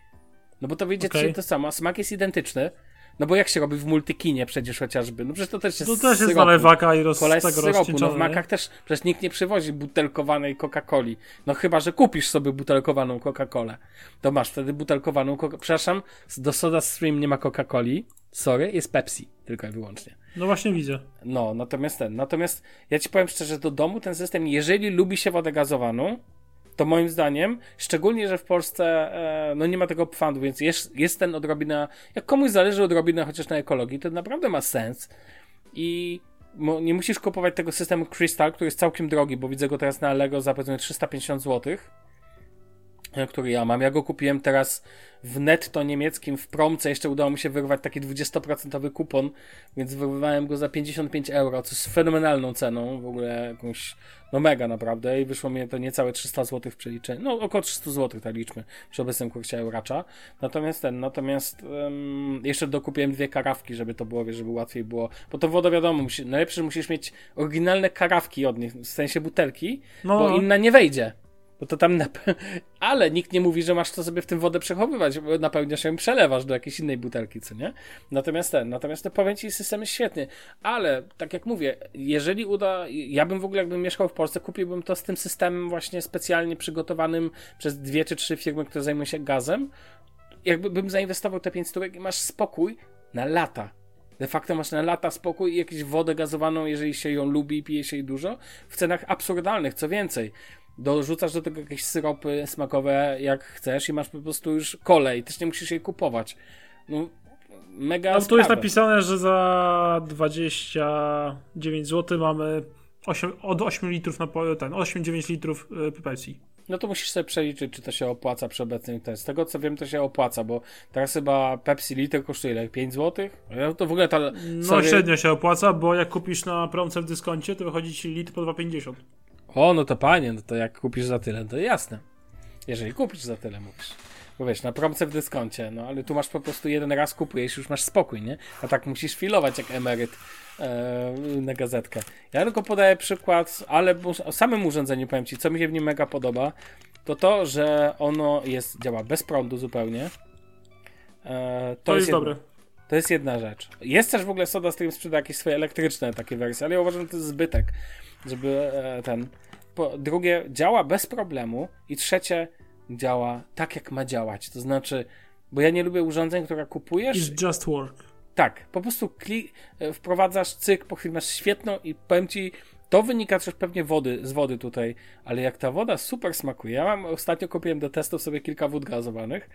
No bo to wyjdzie okay. to samo, smak jest identyczny, no bo jak się robi w multikinie przecież chociażby? No przecież to też jest To też jest nalewaka i roz, Kola jest syropu. No w makach też, przecież nikt nie przywozi butelkowanej Coca-Coli. No chyba, że kupisz sobie butelkowaną Coca-Colę. To masz wtedy butelkowaną Coca Przepraszam, do Soda Stream nie ma Coca-Coli. Sorry, jest Pepsi tylko i wyłącznie. No właśnie widzę. No, natomiast ten, natomiast ja ci powiem szczerze, do domu ten system, jeżeli lubi się wodę gazowaną, to moim zdaniem, szczególnie, że w Polsce e, no nie ma tego pfandu, więc jest, jest ten odrobina, jak komuś zależy odrobina chociaż na ekologii, to naprawdę ma sens. I nie musisz kupować tego systemu Crystal, który jest całkiem drogi, bo widzę go teraz na Allegro za powiedzmy 350 zł który ja mam. Ja go kupiłem teraz w netto niemieckim w promce. Jeszcze udało mi się wyrwać taki 20% kupon, więc wyrwałem go za 55 euro, co jest fenomenalną ceną, w ogóle jakąś, no mega naprawdę i wyszło mi to niecałe 300 zł w przeliczeniu, no około 300 zł tak liczmy przy obecnym kursie euracza. Natomiast ten, natomiast um, jeszcze dokupiłem dwie karawki, żeby to było, żeby łatwiej było, bo to woda wiadomo, musi, najlepsze, że musisz mieć oryginalne karawki od nich, w sensie butelki, no. bo inna nie wejdzie. To tam. *laughs* Ale nikt nie mówi, że masz to sobie w tym wodę przechowywać, bo napełniasz ją przelewasz do jakiejś innej butelki, co nie? Natomiast ten, natomiast to powiem ci, system jest świetny. Ale tak jak mówię, jeżeli uda. Ja bym w ogóle, jakbym mieszkał w Polsce, kupiłbym to z tym systemem właśnie specjalnie przygotowanym przez dwie czy trzy firmy, które zajmują się gazem. Jakby bym zainwestował te 5 stówek i masz spokój na lata. De facto masz na lata spokój i jakąś wodę gazowaną, jeżeli się ją lubi i pije się jej dużo, w cenach absurdalnych. Co więcej, dorzucasz do tego jakieś syropy smakowe jak chcesz i masz po prostu już kolej, też nie musisz jej kupować. No, mega No tu jest napisane, że za 29 zł mamy 8, od 8 litrów na ten, 8-9 litrów y, Pepsi. No to musisz sobie przeliczyć, czy to się opłaca przy obecnym test. Z tego co wiem, to się opłaca, bo teraz chyba Pepsi litr kosztuje ile? 5 zł? No to w ogóle ta. No średnio się opłaca, bo jak kupisz na promce w dyskoncie, to wychodzi ci litr po 2,50. O, no to panie, no to jak kupisz za tyle, to jasne. Jeżeli kupisz za tyle, mówisz. Bo wiesz, na promce w dyskoncie, no ale tu masz po prostu jeden raz kupujesz, już masz spokój, nie? A tak musisz filować jak emeryt e, na gazetkę. Ja tylko podaję przykład, ale o samym urządzeniu powiem Ci, co mi się w nim mega podoba, to to, że ono jest, działa bez prądu zupełnie. E, to, to, jest, jest dobre. To jest jedna rzecz. Jest też w ogóle Soda Stream sprzeda jakieś swoje elektryczne takie wersje, ale ja uważam, że to jest zbytek żeby e, ten. Po, drugie, działa bez problemu. I trzecie, działa tak, jak ma działać. To znaczy, bo ja nie lubię urządzeń, które kupujesz. It's just work. Tak, po prostu kli, e, wprowadzasz cyk, po chwili masz świetną i powiem ci, to wynika też pewnie wody, z wody tutaj, ale jak ta woda super smakuje. Ja mam ostatnio kupiłem do testów sobie kilka wód gazowanych,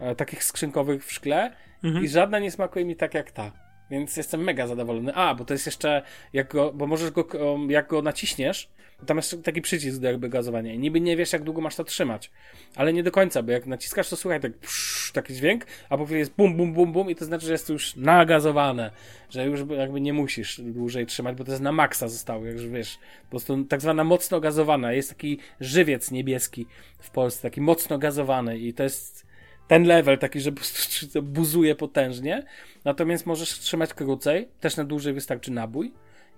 e, takich skrzynkowych w szkle mhm. i żadna nie smakuje mi tak jak ta. Więc jestem mega zadowolony. A, bo to jest jeszcze, jak go, bo możesz go, jak go naciśniesz, tam jest taki przycisk do jakby gazowania i niby nie wiesz, jak długo masz to trzymać. Ale nie do końca, bo jak naciskasz, to słuchaj tak psz, taki dźwięk, a po chwili jest bum, bum, bum, bum i to znaczy, że jest to już nagazowane, że już jakby nie musisz dłużej trzymać, bo to jest na maksa zostało, jak już wiesz, po prostu tak zwana mocno gazowana. Jest taki żywiec niebieski w Polsce, taki mocno gazowany i to jest ten level taki, że *laughs* buzuje potężnie. Natomiast możesz trzymać krócej, też na dłużej wystarczy nabój.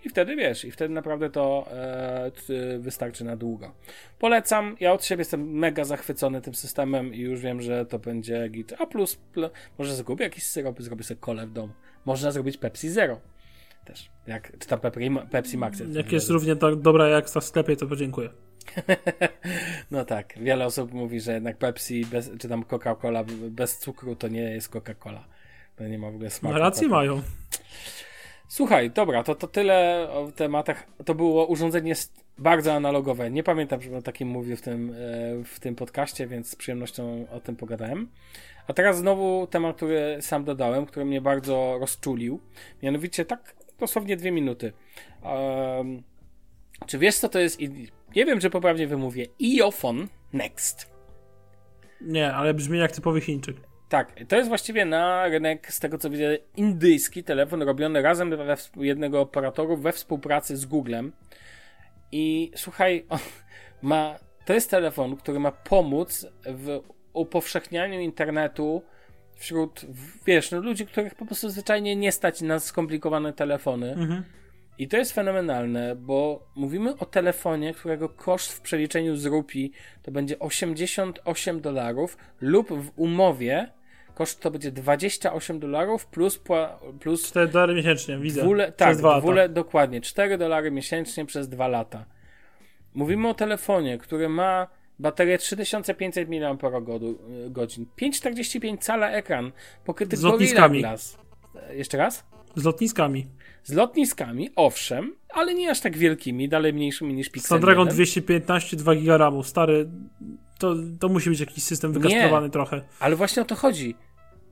I wtedy wiesz, i wtedy naprawdę to e, wystarczy na długo. Polecam, ja od siebie jestem mega zachwycony tym systemem i już wiem, że to będzie git. A plus, plus może zrobię jakiś syrop, zrobię sobie kole w domu. Można zrobić Pepsi Zero też. Jak, czy tam Pepsi, Pepsi Max. Jak jest równie tak dobra jak w sklepie, to podziękuję. *laughs* no tak, wiele osób mówi, że jednak Pepsi bez, czy tam Coca-Cola bez cukru to nie jest Coca-Cola. To nie ma w ogóle smaku. No rację mają. Słuchaj, dobra, to, to tyle o tematach. To było urządzenie bardzo analogowe. Nie pamiętam, żebym o takim mówił w tym, e, w tym podcaście, więc z przyjemnością o tym pogadałem. A teraz znowu temat, który sam dodałem, który mnie bardzo rozczulił. Mianowicie tak dosłownie dwie minuty. Um, czy wiesz, co to jest? Nie wiem, czy poprawnie wymówię. Iofon Next. Nie, ale brzmi jak typowy Chińczyk. Tak, to jest właściwie na rynek, z tego co widzę, indyjski telefon robiony razem we, jednego operatora we współpracy z Googlem. I słuchaj, ma, to jest telefon, który ma pomóc w upowszechnianiu internetu wśród, wiesz, no, ludzi, których po prostu zwyczajnie nie stać na skomplikowane telefony. Mhm. I to jest fenomenalne, bo mówimy o telefonie, którego koszt w przeliczeniu z rupii to będzie 88 dolarów lub w umowie koszt to będzie 28 dolarów plus, plus 4 dolary miesięcznie, widzę. Dwule, tak, dwule, dokładnie, 4 dolary miesięcznie przez 2 lata. Mówimy o telefonie, który ma baterię 3500 mAh, 5,45 cala ekran, pokryty z lotniskami. Glass. Jeszcze raz? Z lotniskami. Z lotniskami, owszem, ale nie aż tak wielkimi, dalej mniejszymi niż Pixel Snapdragon 1. 215, 2 GB RAMu, stary, to, to musi być jakiś system wykastrowany nie, trochę. ale właśnie o to chodzi.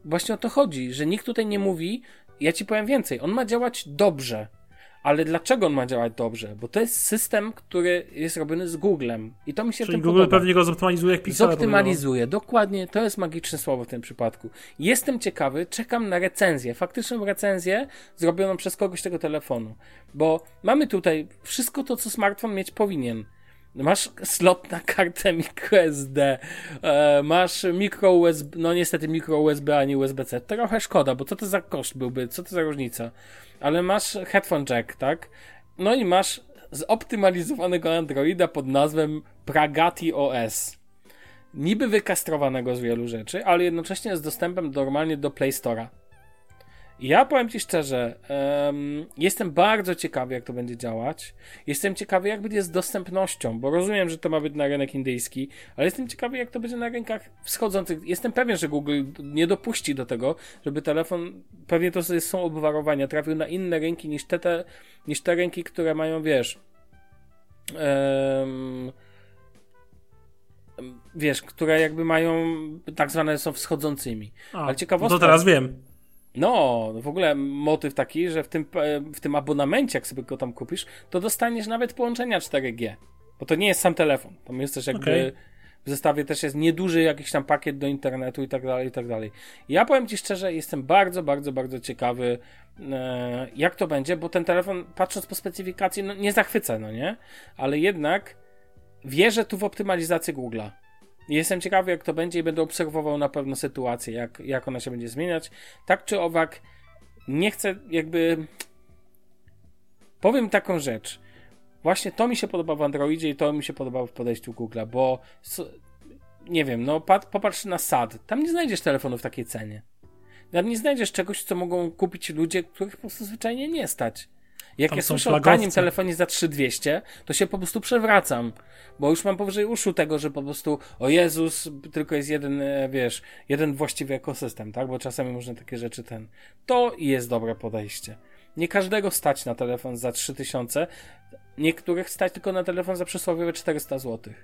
Właśnie o to chodzi, że nikt tutaj nie mówi, ja ci powiem więcej, on ma działać dobrze, Ale dlaczego on ma działać dobrze? Bo to jest system, który jest robiony z Googlem. I to mi się Czyli tym Google podoba. pewnie go zoptymalizuje jak Pixel. Zoptymalizuje, dokładnie. To jest magiczne słowo w tym przypadku. Jestem ciekawy, czekam na recenzję, faktyczną recenzję zrobioną przez kogoś tego telefonu. Bo mamy tutaj wszystko to, co smartfon mieć powinien. Masz slot na kartę microSD, e, masz micro USB, no niestety micro USB, a nie USB-C. Trochę szkoda, bo co to za koszt byłby, co to za różnica. Ale masz headphone jack, tak? No i masz zoptymalizowanego Androida pod nazwą Pragati OS. Niby wykastrowanego z wielu rzeczy, ale jednocześnie z dostępem normalnie do Play Store'a. Ja powiem Ci szczerze, um, jestem bardzo ciekawy, jak to będzie działać. Jestem ciekawy, jak będzie z dostępnością, bo rozumiem, że to ma być na rynek indyjski, ale jestem ciekawy, jak to będzie na rynkach wschodzących. Jestem pewien, że Google nie dopuści do tego, żeby telefon, pewnie to są obwarowania, trafił na inne rynki niż te, te, niż te rynki, które mają, wiesz, um, wiesz, które jakby mają, tak zwane są wschodzącymi. A, ale ciekawostka... No to teraz wiem. No, w ogóle motyw taki, że w tym, w tym abonamencie, jak sobie go tam kupisz, to dostaniesz nawet połączenia 4G. Bo to nie jest sam telefon. Tam jest też jakby okay. w zestawie też jest nieduży jakiś tam pakiet do internetu i tak dalej, i tak dalej. Ja powiem Ci szczerze, jestem bardzo, bardzo, bardzo ciekawy, e, jak to będzie, bo ten telefon, patrząc po specyfikacji, no nie zachwyca, no nie? Ale jednak wierzę tu w optymalizację Google'a. Jestem ciekawy, jak to będzie i będę obserwował na pewno sytuację, jak, jak ona się będzie zmieniać. Tak czy owak, nie chcę jakby. Powiem taką rzecz. Właśnie to mi się podoba w Androidzie i to mi się podoba w podejściu Google'a, bo nie wiem, no popatrz na SAD. Tam nie znajdziesz telefonu w takiej cenie. Tam nie znajdziesz czegoś, co mogą kupić ludzie, których po prostu zwyczajnie nie stać. Jak Tam ja słyszę o tanim telefonie za 3200, to się po prostu przewracam. Bo już mam powyżej uszu tego, że po prostu, o Jezus, tylko jest jeden, e, wiesz, jeden właściwy ekosystem, tak? Bo czasami można takie rzeczy ten. To jest dobre podejście. Nie każdego stać na telefon za 3000, niektórych stać tylko na telefon za przysłowiowe 400 zł.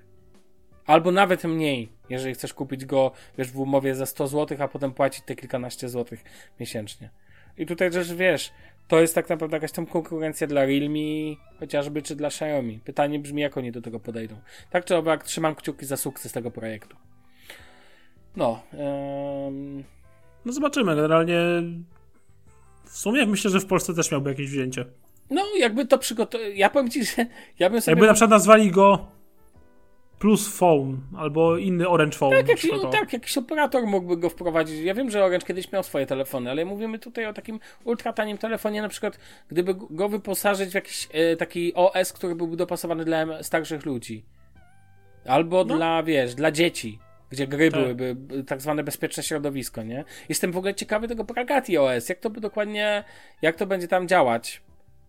Albo nawet mniej, jeżeli chcesz kupić go, wiesz, w umowie za 100 zł, a potem płacić te kilkanaście złotych miesięcznie. I tutaj też wiesz, to jest tak naprawdę jakaś tam konkurencja dla Realme, chociażby, czy dla Xiaomi. Pytanie brzmi, jak oni do tego podejdą. Tak czy owak, trzymam kciuki za sukces tego projektu. No. Um... No zobaczymy. Generalnie w sumie myślę, że w Polsce też miałby jakieś wzięcie. No, jakby to przygotować. Ja powiem ci, że ja bym sobie. Jakby na przykład nazwali go Plus Phone albo inny Orange Phone. Tak, jakiś, tak, jakiś operator mógłby go wprowadzić. Ja wiem, że Orange kiedyś miał swoje telefony, ale mówimy tutaj o takim ultratanim telefonie, na przykład gdyby go wyposażyć w jakiś e, taki OS, który byłby dopasowany dla starszych ludzi. Albo no. dla, wiesz, dla dzieci gdzie gry tak. byłyby, tak zwane bezpieczne środowisko, nie? Jestem w ogóle ciekawy tego Pragati OS, jak to by dokładnie, jak to będzie tam działać.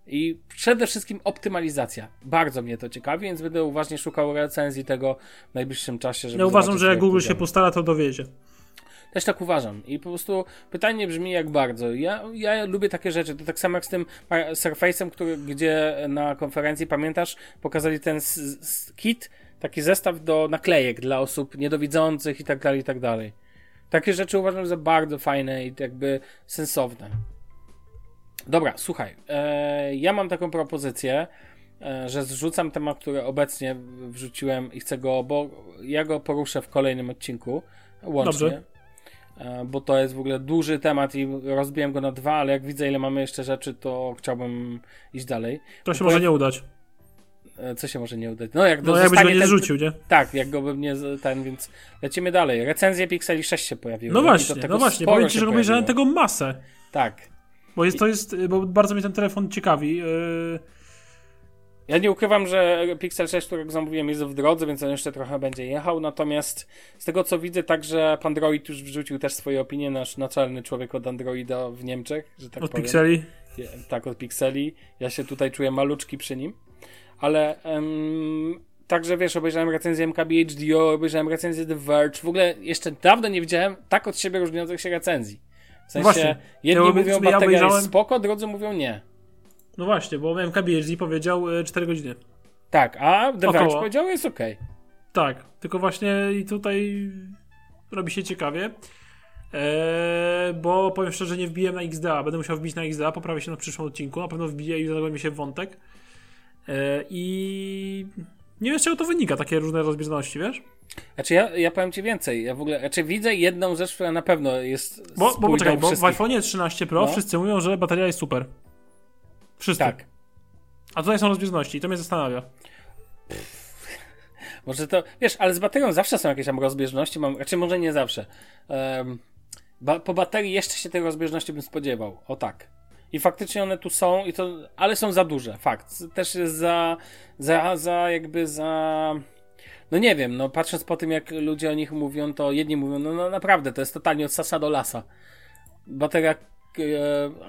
I przede wszystkim optymalizacja. Bardzo mnie to ciekawi, więc będę uważnie szukał recenzji tego w najbliższym czasie. Żeby ja uważam, że jak Google się postara, to dowiedzie. Też tak uważam. I po prostu pytanie brzmi jak bardzo. Ja, ja lubię takie rzeczy. To tak samo jak z tym Surface'em, który, gdzie na konferencji, pamiętasz, pokazali ten kit, taki zestaw do naklejek dla osób niedowidzących i tak dalej, i tak dalej. Takie rzeczy uważam za bardzo fajne i jakby sensowne. Dobra, słuchaj. E, ja mam taką propozycję, e, że zrzucam temat, który obecnie wrzuciłem i chcę go, bo ja go poruszę w kolejnym odcinku łącznie. E, bo to jest w ogóle duży temat i rozbiłem go na dwa, ale jak widzę, ile mamy jeszcze rzeczy, to chciałbym iść dalej. To się może nie udać. E, co się może nie udać? No, jak no jakbyś go nie ten... zrzucił, nie? Tak, jak go bym nie ten, więc lecimy dalej. Recenzje Pixeli 6 się pojawiły. No właśnie, no właśnie. Powiem ci, że obejrzałem tego masę. Tak. Bo jest, to jest, bo bardzo mnie ten telefon ciekawi. Yy... Ja nie ukrywam, że Pixel 6, którego zamówiłem, jest w drodze, więc on jeszcze trochę będzie jechał. Natomiast z tego co widzę, także Android już wrzucił też swoje opinie, nasz naczelny człowiek od Androida w Niemczech, że tak Od powiem. Pixeli? Tak, od Pixeli. Ja się tutaj czuję maluczki przy nim. Ale um, także wiesz, obejrzałem recenzję MKBHD, obejrzałem recenzję The Verge. W ogóle jeszcze dawno nie widziałem tak od siebie różniących się recenzji. W sensie, właśnie. jedni ja mówią, bateria ja obejrzałem... spoko, drudzy mówią nie. No właśnie, bo MKBHD powiedział 4 e, godziny. Tak, a The Verge powiedział jest ok. Tak, tylko właśnie i tutaj robi się ciekawie. Eee, bo powiem szczerze, nie wbiłem na XDA. Będę musiał wbić na XDA, poprawię się na przyszłym odcinku. Na pewno wbiję i zagłębię się w wątek. Eee, I nie wiem, z czego to wynika, takie różne rozbieżności, wiesz? Znaczy ja, ja powiem ci więcej. Ja w ogóle, znaczy widzę jedną rzecz, która na pewno jest. Bo, bo poczekaj, bo w iPhone 13 Pro no. wszyscy mówią, że bateria jest super. Wszyscy. Tak. A tutaj są rozbieżności i to mnie zastanawia. Może to, wiesz, ale z baterią zawsze są jakieś tam rozbieżności, mam, raczej może nie zawsze. Um, ba, po baterii jeszcze się tej rozbieżności bym spodziewał, o tak. I faktycznie one tu są, i to, ale są za duże, fakt. Też jest za, za, za jakby za... No nie wiem, no patrząc po tym, jak ludzie o nich mówią, to jedni mówią, no, no naprawdę, to jest totalnie od sasa do lasa. Bateria, e,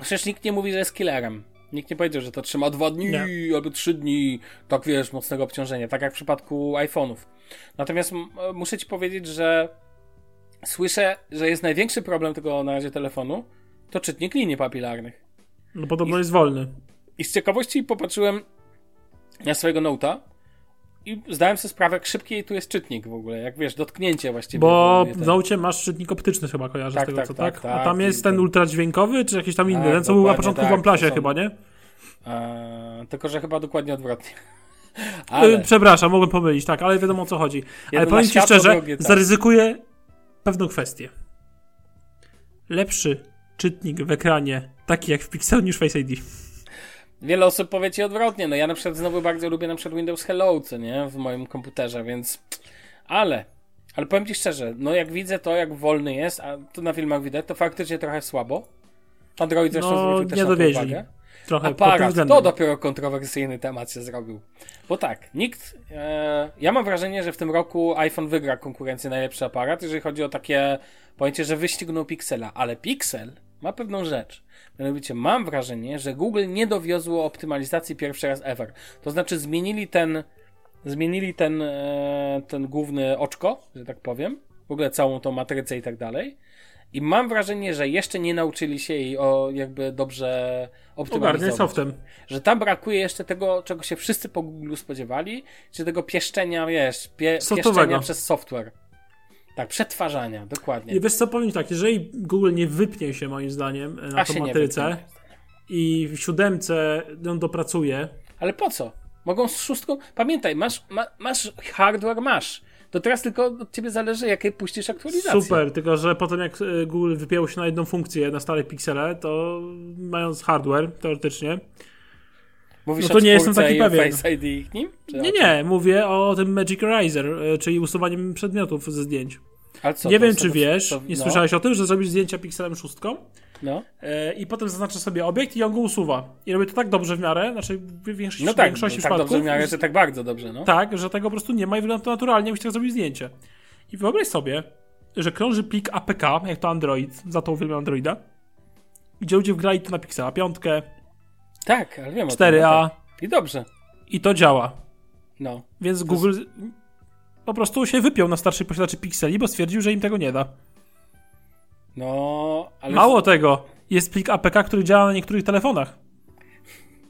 przecież nikt nie mówi, że jest killerem. Nikt nie powiedział, że to trzyma dwa dni nie. albo trzy dni, tak wiesz, mocnego obciążenia, tak jak w przypadku iPhone'ów. Natomiast muszę ci powiedzieć, że słyszę, że jest największy problem tego na razie telefonu, to czytnik linii papilarnych. No podobno I, jest wolny. I z ciekawości popatrzyłem na swojego Note'a i zdałem sobie sprawę, jak szybki tu jest czytnik w ogóle, jak wiesz, dotknięcie właściwie. Bo w Note masz czytnik optyczny chyba, kojarzę tak, z tego, tak, co tak, tak? A tam jest ten ultradźwiękowy, czy jakiś tam inny, tak, ten co był na początku w OnePlusie chyba, nie? Eee, tylko, że chyba dokładnie odwrotnie. *laughs* Ale... Przepraszam, mogłem pomylić, tak, ale wiadomo o co chodzi. ale powiem Ci szczerze, drugie, tak. zaryzykuję pewną kwestię. Lepszy czytnik w ekranie, taki jak w Pixelu, niż Face ID. Wiele osób powie ci odwrotnie. No ja na przykład znowu bardzo lubię na przykład Windows Hello, co nie? W moim komputerze, więc... Ale... Ale powiem ci szczerze, no jak widzę to, jak wolny jest, a to na filmach widać, to faktycznie trochę słabo. Android zresztą no, zwrócił też nie dowieźli. uwagę. Trochę Aparat, to dopiero kontrowersyjny temat się zrobił. Bo tak, nikt... E, ja mam wrażenie, że w tym roku iPhone wygra konkurencję najlepszy aparat, jeżeli chodzi o takie pojęcie, że wyścignął Pixela. Ale Pixel ma pewną rzecz. Mianowicie mam wrażenie, że Google nie dowiozło optymalizacji pierwszy raz ever. To znaczy zmienili ten zmienili ten, e, ten główny oczko, że tak powiem, w ogóle całą tą matrycę i tak dalej. I mam wrażenie, że jeszcze nie nauczyli się jej o jakby dobrze optymalizować. softem. Że tam brakuje jeszcze tego, czego się wszyscy po Google spodziewali, czy tego pieszczenia, wiesz, pie, pieszczenia przez software. Tak, przetwarzania, dokładnie. I wiesz co, powiem tak, jeżeli Google nie wypnie się moim zdaniem na A tą matrycę i w siódemce ją dopracuje. Ale po co? Mogą z szóstką... Pamiętaj, masz, ma, masz hardware, masz. To teraz tylko od ciebie zależy, jakie puścisz aktualizację. Super, tylko że potem jak e, Google wypięło się na jedną funkcję na stare piksele, to mając hardware, teoretycznie, Mówisz no to nie jestem taki pewien. Face ID nim? nie, nie, mówię o tym Magic Eraser, e, czyli usuwaniem przedmiotów ze zdjęć. Co, nie wiem, czy wiesz, to, nie no. słyszałeś o tym, że zrobisz zdjęcia pikselem szóstką no. E, i potem zaznaczę sobie obiekt i on go usuwa. I robię to tak dobrze w miarę, znaczy w większości, no tak, większości no, tak dobrze w miarę, że tak bardzo dobrze, no. Tak, że tego po prostu nie ma i wygląda to naturalnie, jakbyś chciał zrobić zdjęcie. I wyobraź sobie, że krąży plik APK, jak to Android, za to uwielbiam Androida, gdzie ludzie wgrali to na Pixela piątkę, tak, ale wiem 4A. I dobrze. I to działa. No. Więc Google po prostu się wypiął na starszych posiadaczy Pixeli, bo stwierdził, że im tego nie da. No, ale... Mało tego, jest plik APK, który działa na niektórych telefonach.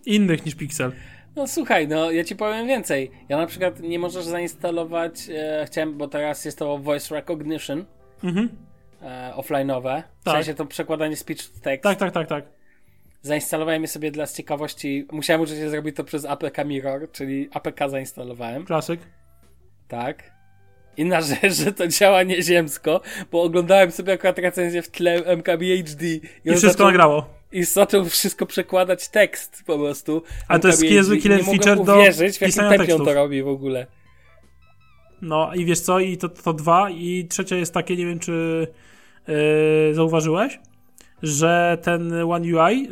Innych niż Pixel. No słuchaj, no ja ci powiem więcej. Ja na przykład nie możesz zainstalować, e, chciałem, bo teraz jest to voice recognition mhm. e, offline'owe. W tak. sensie to przekładanie speech to text. Tak, tak, tak, tak. Zainstalowałem je sobie dla ciekawości. Musiałem użyć zrobić to przez APK Mirror, czyli APK zainstalowałem. Klasyk. Tak. Inna *laughs* rzecz, że to działa nieziemsko, bo oglądałem sobie akurat recenzję w tle MKBHD. I, I wszystko zaczął, nagrało. I zaczął wszystko przekładać tekst po prostu. A to jest niezły killer nie feature do uwierzyć, w jakim tempie on to robi w ogóle. No i wiesz co, i to, to dwa, i trzecie jest takie, nie wiem czy yy, zauważyłeś, że ten One UI,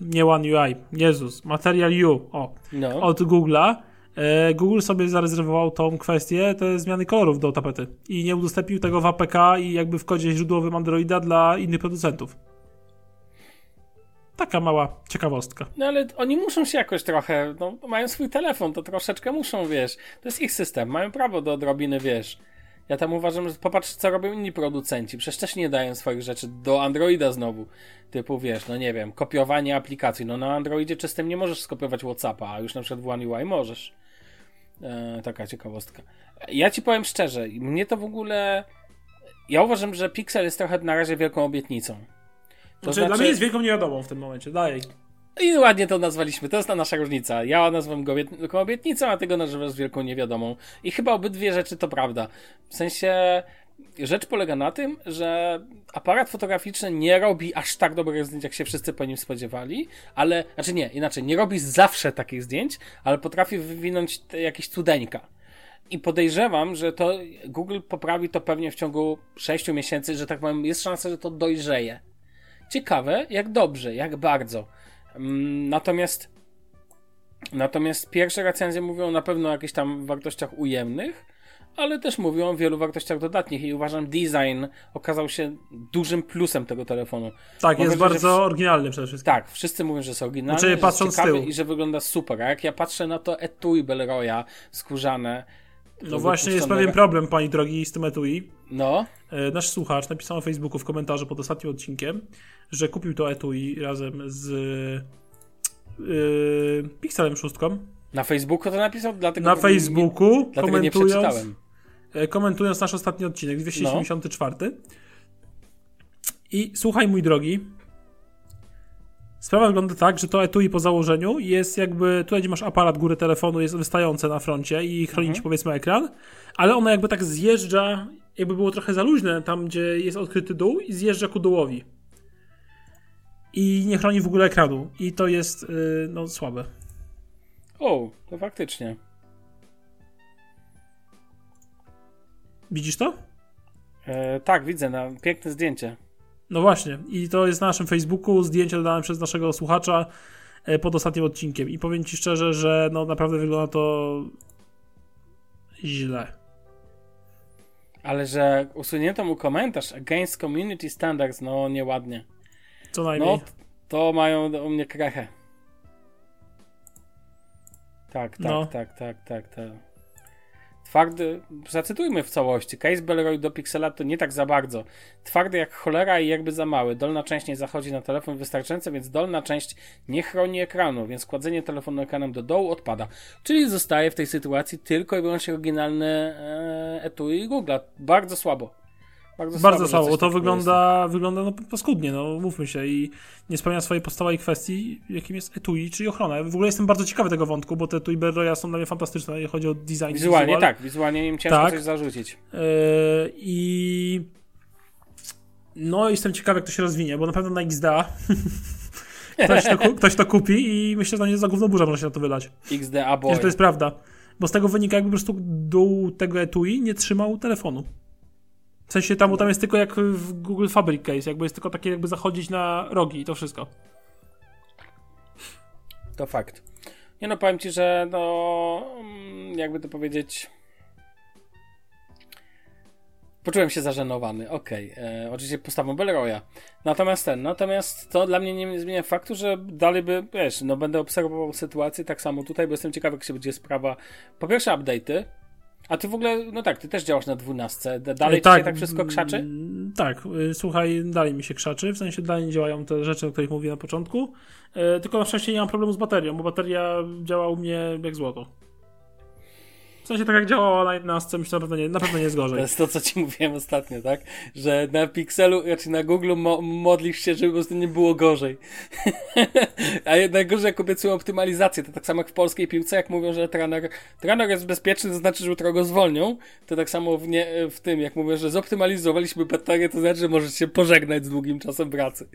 nie One UI, Jezus, Material U, o, no. od Google'a, E, Google sobie zarezerwował tą kwestię, te zmiany kolorów do tapety i nie udostępnił tego w APK i jakby w kodzie źródłowym Androida dla innych producentów. Taka mała ciekawostka. No ale oni muszą się jakoś trochę, no mają swój telefon, to troszeczkę muszą, wiesz. To jest ich system, mają prawo do odrobiny, wiesz. Ja tam uważam, że popatrz, co robią inni producenci. Przecież też nie dają swoich rzeczy do Androida znowu. Typu, wiesz, no nie wiem, kopiowanie aplikacji. No na Androidzie czystym nie możesz skopiować Whatsappa, a już na przykład w One UI możesz. E, taka ciekawostka. Ja ci powiem szczerze, mnie to w ogóle. ja uważam, że Pixel jest trochę na razie wielką obietnicą. To znaczy, znaczy, dla mnie jest wielką niewiadomą w tym momencie, dalej. I ładnie to nazwaliśmy, to jest ta nasza różnica. Ja nazywam go obietnicą, a ty go nazywasz wielką niewiadomą. I chyba obydwie rzeczy to prawda. W sensie, rzecz polega na tym, że aparat fotograficzny nie robi aż tak dobrych zdjęć, jak się wszyscy po nim spodziewali, ale, znaczy nie, inaczej, nie robi zawsze takich zdjęć, ale potrafi wywinąć jakieś cudeńka. I podejrzewam, że to Google poprawi to pewnie w ciągu 6 miesięcy, że tak powiem, jest szansa, że to dojrzeje. Ciekawe, jak dobrze, jak bardzo. Mm, natomiast natomiast pierwsze recenzje mówią na pewno o jakichś tam wartościach ujemnych, ale też mówią o wielu wartościach dodatnich i uważam design okazał się dużym plusem tego telefonu. Tak, jest bardzo w... oryginalny przede wszystkim. Tak, wszyscy mówią, że jest oryginalny, znaczy, patrząc jest i że wygląda super. A jak ja patrzę na to etui Belroya skórzane, no właśnie jest pewien problem, pani drogi, z tym etui. No. E, nasz słuchacz napisał na Facebooku w komentarzu pod ostatnim odcinkiem, że kupił to etui razem z yy, Pixelem 6. Na Facebooku to napisał? Dlatego na Facebooku, nie, dlatego komentując, nie komentując nasz ostatni odcinek, 274. No. I słuchaj, mój drogi, Sprawa wygląda tak, że to etui po założeniu jest jakby, tutaj gdzie masz aparat góry telefonu, jest wystające na froncie i chroni mhm. ci powiedzmy ekran, ale ono jakby tak zjeżdża, jakby było trochę za luźne tam, gdzie jest odkryty dół i zjeżdża ku dołowi. I nie chroni w ogóle ekranu. I to jest, yy, no, słabe. O, to faktycznie. Widzisz to? E, tak, widzę, na piękne zdjęcie. No właśnie, i to jest na naszym Facebooku, zdjęcie dodane przez naszego słuchacza e, pod ostatnim odcinkiem. I powiem Ci szczerze, że no naprawdę wygląda to źle. Ale że usunięto mu komentarz against community standards, no nieładnie. Co najmniej. No, to mają u mnie krechę. Tak, tak, no. tak, tak, tak, tak. Twardy, zacytujmy w całości. Case Belroy do Pixela to nie tak za bardzo. Twardy jak cholera i jakby za mały. Dolna część nie zachodzi na telefon wystarczająco, więc dolna część nie chroni ekranu, więc kładzenie telefonu ekranem do dołu odpada. Czyli zostaje w tej sytuacji tylko i wyłącznie oryginalny e, etui Google'a. Bardzo słabo. Bardzo, Bardzo słabo, bo to wygląda, wygląda no, paskudnie, no mówmy się i nie spełnia swojej podstawowej kwestii, jakim jest etui, czyli ochrona. Ja w ogóle jestem bardzo ciekawy tego wątku, bo te etui Berroya są dla mnie fantastyczne, jeżeli chodzi o design. Wizualnie wizual. tak, wizualnie im ciężko tak. coś zarzucić. Yy, I no jestem ciekawy, jak to się rozwinie, bo na pewno na XDA *laughs* ktoś, to, ktoś to kupi i myślę, że nie za gówno burza można się na to wydać. XDA boy. Że to jest prawda. Bo z tego wynika jakby po prostu dół tego etui nie trzymał telefonu. W sensie tam, tam jest tylko jak w Google Fabric Case, jakby jest tylko takie jakby zachodzić na rogi i to wszystko. To fakt. Nie no, powiem ci, że no, mm, jakby to powiedzieć... Poczułem się zażenowany, okej. Okay. E, oczywiście postawą Belroya. Natomiast ten, natomiast to dla mnie nie zmienia faktu, że dalej by, wiesz, no będę obserwował sytuację tak samo tutaj, bo jestem ciekawy, jak się będzie sprawa. Po pierwsze, update'y, a ty w ogóle, no tak, ty też działasz na dwunastce. Dalej tak, ci się tak wszystko krzaczy? Tak, y, słuchaj, dalej mi się krzaczy, w sensie dalej nie działają te rzeczy, o których mówiłem na początku, y, tylko na szczęście nie mam problemu z baterią, bo bateria działa u mnie jak złoto. W sensie tak jak działała na 11, myślę, na pewno nie, na pewno nie jest gorzej. To jest to, co ci mówiłem ostatnio, tak? Że na Pixelu, znaczy na Google mo modlisz się, żeby po prostu nie było gorzej. *laughs* A najgorzej jak obiecują optymalizację, to tak samo jak w polskiej piłce, jak mówią, że trener, trener jest bezpieczny, to znaczy, że jutro go zwolnią, to tak samo w, nie, w tym, jak mówią, że zoptymalizowaliśmy baterię, to znaczy, że możesz się pożegnać z długim czasem pracy.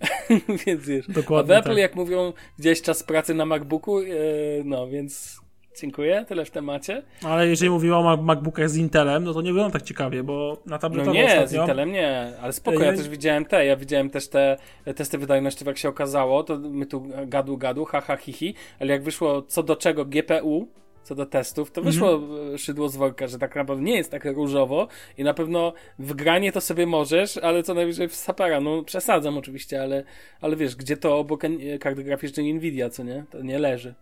*laughs* więc wiesz. Dokładnie A w Apple, tak. jak mówią gdzieś czas pracy na MacBooku, yy, no więc Dziękuję, tyle w temacie. Ale jeżeli mówimy o MacBookach z Intelem, no to nie wygląda tak ciekawie, bo na tabletowo No nie, ostatnio... z Intelem nie, ale spoko, ja też widziałem te, ja widziałem też te testy wydajności, jak się okazało, to my tu gadu gadu, haha, hihi, ale jak wyszło co do czego GPU, co do testów, to wyszło mm-hmm. szydło z worka, że tak naprawdę nie jest tak różowo i na pewno w granie to sobie możesz, ale co najwyżej w sapera, no przesadzam oczywiście, ale, ale wiesz, gdzie to obok karty graficznej Nvidia, co nie? To nie leży.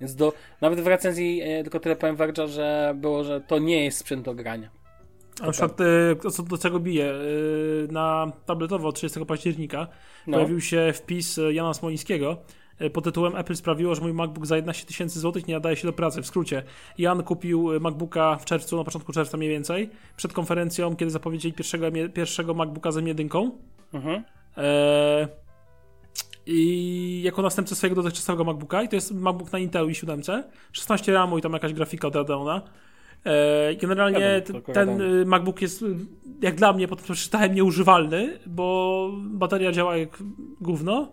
Więc do, nawet w recenzji e, tylko tyle powiem Verge'a, że było, że to nie jest sprzęt do grania. A na przykład e, co do czego bije, e, na tabletowo 30 października no. pojawił się wpis Jana Smolińskiego, e, pod tytułem Apple sprawiło, że mój MacBook za 11 tysięcy złotych nie nadaje się do pracy. W skrócie, Jan kupił MacBooka w czerwcu, na początku czerwca mniej więcej, przed konferencją, kiedy zapowiedzieli pierwszego, pierwszego MacBooka z M1. Mhm. E, I jako następcę swojego dotychczasowego MacBooka, i to jest MacBook na Intelu i 7, 16 RAMu i tam jakaś grafika od Radeona. E, generalnie ten y, MacBook jest, y, jak dla mnie, potem przeczytałem, nieużywalny, bo bateria działa jak gówno.